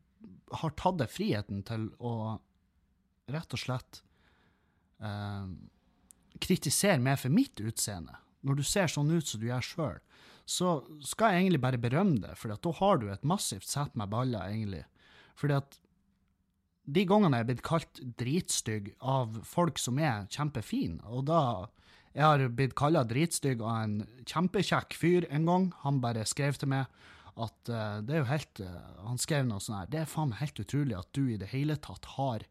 har tatt deg friheten til å rett og slett uh, kritisere meg for mitt utseende, når du ser sånn ut som du gjør sjøl, så skal jeg egentlig bare berømme det, for da har du et massivt sett med baller, egentlig. Fordi at de gangene jeg er blitt kalt dritstygg av folk som er kjempefine, og da jeg har blitt kalla dritstygg av en kjempekjekk fyr en gang. Han bare skrev til meg at uh, det er jo helt uh, Han skrev noe sånn her Det er faen meg helt utrolig at du i det hele tatt har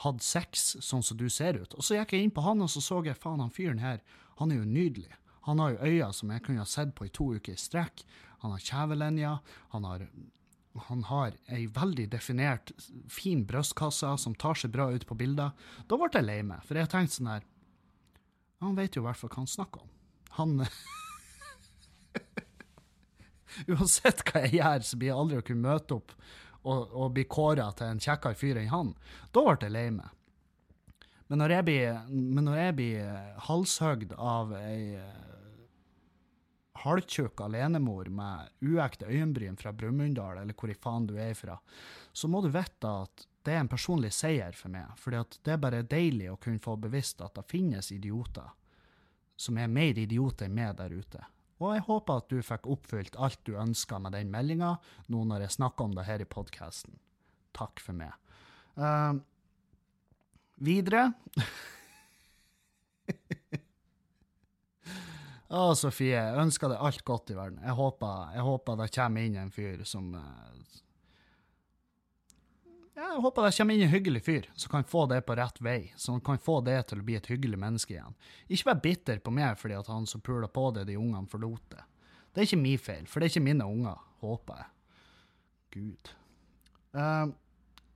hatt sex sånn som du ser ut. Og så gikk jeg inn på han, og så så jeg faen, han fyren her, han er jo nydelig. Han har jo øyne som jeg kunne ha sett på i to uker i strekk. Han har kjevelinjer. Han har, han har ei veldig definert, fin brystkasse som tar seg bra ut på bilder. Da ble jeg lei meg, for jeg tenkte sånn her Han vet jo i hvert fall hva han snakker om. Han [LAUGHS] Uansett hva jeg gjør, så blir jeg aldri å kunne møte opp og, og bli kåra til en kjekkere fyr enn han. Da ble jeg lei meg. Men når jeg blir, blir halshøgd av ei eh, halvtjukk alenemor med uekte øyenbryn fra Brumunddal, eller hvor i faen du er fra, så må du vite at det er en personlig seier for meg. at det er bare deilig å kunne få bevisst at det finnes idioter som er mer idioter enn meg der ute. Og jeg håper at du fikk oppfylt alt du ønska med den meldinga, nå når jeg snakker om det her i podkasten. Takk for meg. Uh, videre [LAUGHS] Å, Sofie, jeg ønsker deg alt godt i verden. Jeg håper, jeg håper det kommer inn en fyr som uh, Jeg håper det kommer inn en hyggelig fyr som kan få det på rett vei, som kan få det til å bli et hyggelig menneske igjen. Ikke vær bitter på meg fordi at han som pula på det, de ungene forlot det. Det er ikke min feil, for det er ikke mine unger, håper jeg. Gud. Uh,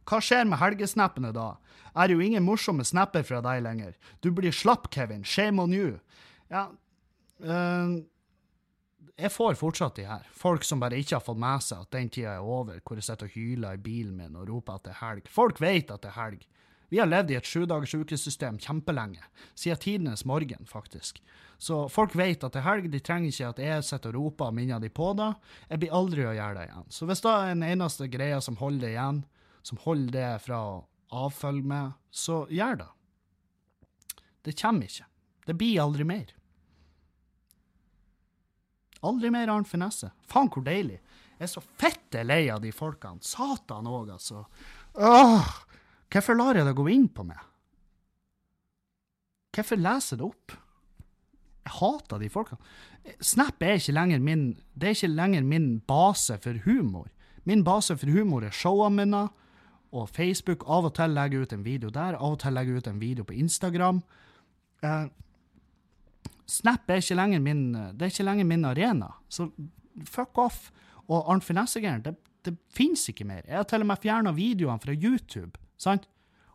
hva skjer med helgesnappene da? Er jo ingen morsomme snapper fra deg lenger. Du blir slapp, Kevin. Shame on you. Ja, jeg får fortsatt de her. Folk som bare ikke har fått med seg at den tida er over, hvor jeg sitter og hyler i bilen min og roper at det er helg. Folk vet at det er helg. Vi har levd i et sjudagers ukesystem kjempelenge. Siden tidenes morgen, faktisk. Så folk vet at det er helg. De trenger ikke at jeg sitter og roper og minner de på det. Jeg blir aldri å gjøre det igjen. Så hvis det er den eneste greia som holder det igjen, som holder det fra å avfølge meg, så gjør det. Det kommer ikke. Det blir aldri mer. Aldri mer Arnt Finesse. Faen, hvor deilig. Jeg er så fette lei av de folkene. Satan òg, altså. Åh, hvorfor lar jeg det gå inn på meg? Hvorfor leser jeg det opp? Jeg hater de folkene. Snap er ikke lenger min, det er ikke lenger min base for humor. Min base for humor er showene mine og Facebook. Av og til legger jeg ut en video der, av og til legger jeg ut en video på Instagram. Eh, Snap er ikke lenger min, det er ikke lenger min arena. Så fuck off. Og Arnt Finesse-greiene, det, det fins ikke mer. Jeg har til og med fjerna videoene fra YouTube. sant?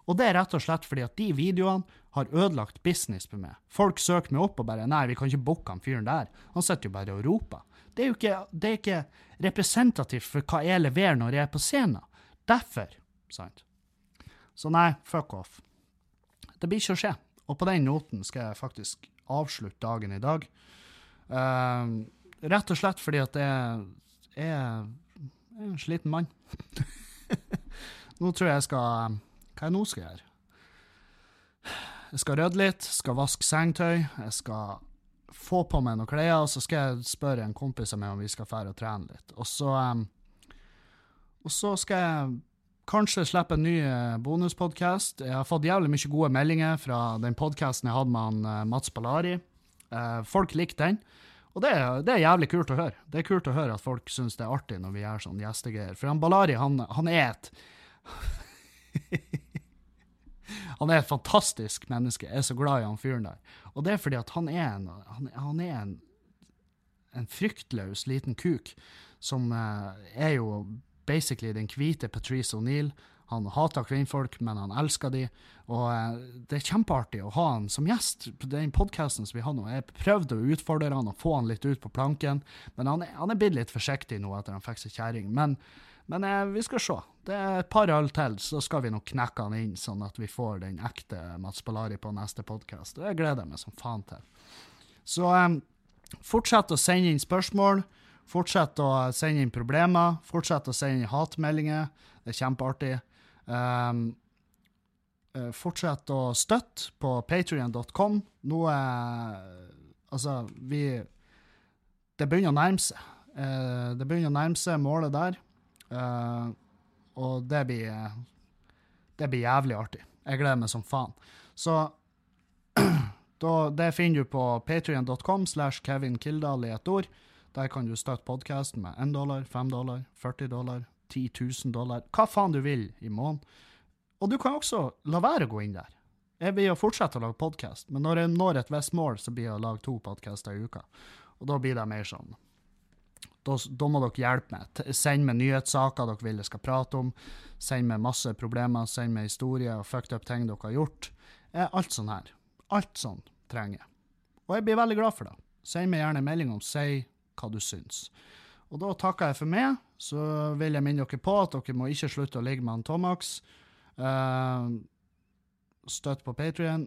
Og det er rett og slett fordi at de videoene har ødelagt business på meg. Folk søker meg opp og bare 'Nei, vi kan ikke booke han fyren der'. Han sitter jo bare og roper. Det er jo ikke, det er ikke representativt for hva jeg leverer når jeg er på scenen. Derfor. sant? Så nei, fuck off. Det blir ikke å skje. Og på den noten skal jeg faktisk avslutte dagen i dag. Uh, rett og slett fordi at jeg, jeg er en sliten mann. [LAUGHS] nå tror jeg jeg skal Hva jeg nå skal gjøre? Jeg skal rydde litt, skal vaske sengetøy, jeg skal få på meg noen klær, og så skal jeg spørre en kompis av meg om vi skal dra og trene litt. Og så, um, og så skal jeg kanskje slippe en ny bonuspodkast. Jeg har fått jævlig mye gode meldinger fra den podkasten jeg hadde med han, uh, Mats Ballari. Uh, folk likte den. Og det, det, er jævlig kult å høre. Det er kult å høre at folk syns det er artig når vi gjør sånn gjestegreier. For han Ballari, han, han er et [LAUGHS] Han er et fantastisk menneske. Jeg er så glad i han fyren der. Og det er fordi at han er en, han, han er en, en fryktløs liten kuk som eh, er jo basically den hvite Patrice O'Neill. Han hater kvinnfolk, men han elsker de, og eh, det er kjempeartig å ha han som gjest på den podkasten som vi har nå. Jeg prøvde å utfordre han og få han litt ut på planken, men han er, han er blitt litt forsiktig nå etter han fikk seg kjerring. Men, men eh, vi skal se. Det er et par øl til, så skal vi nok knekke han inn, sånn at vi får den ekte Mats Ballari på neste podkast. Det gleder jeg meg som faen til. Så eh, fortsett å sende inn spørsmål. Fortsett å sende inn problemer. Fortsett å sende inn hatmeldinger. Det er kjempeartig. Um, fortsett å støtte på patrion.com. Nå er Altså, vi Det begynner å nærme seg. Uh, det begynner å nærme seg målet der. Uh, og det blir Det blir jævlig artig. Jeg gleder meg som faen. Så [CLEARS THROAT] da, det finner du på patrion.com slash Kevin Kildahl i ett ord. Der kan du støtte podkasten med 1 dollar, 5 dollar, 40 dollar, 10 000 dollar, hva faen du vil i måneden. Og du kan også la være å gå inn der. Jeg blir å fortsette å lage podkast, men når jeg når et visst mål, så blir jeg å lage to podkaster i uka. Og da blir det mer sånn da, da, må dere hjelpe meg. Send meg nyhetssaker dere vil jeg skal prate om. Send meg masse problemer, send meg historier og fucked up ting dere har gjort. Alt sånn her. Alt sånn trenger jeg. Og jeg blir veldig glad for det. Send meg gjerne en melding om si hva du syns. Og da takker jeg for meg. Så vil jeg minne dere på at dere må ikke slutte å ligge med han Tomax. Uh, støtt på Patrion.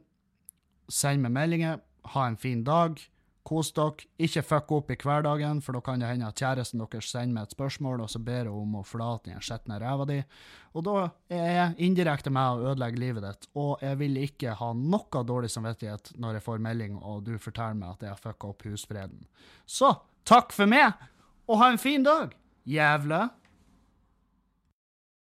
Send meg meldinger. Ha en fin dag. Kos dere. Ikke fuck opp i hverdagen, for da kan det hende at kjæresten deres sender meg et spørsmål, og så ber hun om å forlate den skitne ræva di. Og da er jeg indirekte med å ødelegge livet ditt, og jeg vil ikke ha noe dårlig samvittighet når jeg får melding og du forteller meg at jeg har fucka opp husfreden. Så takk for meg, og ha en fin dag, jævla!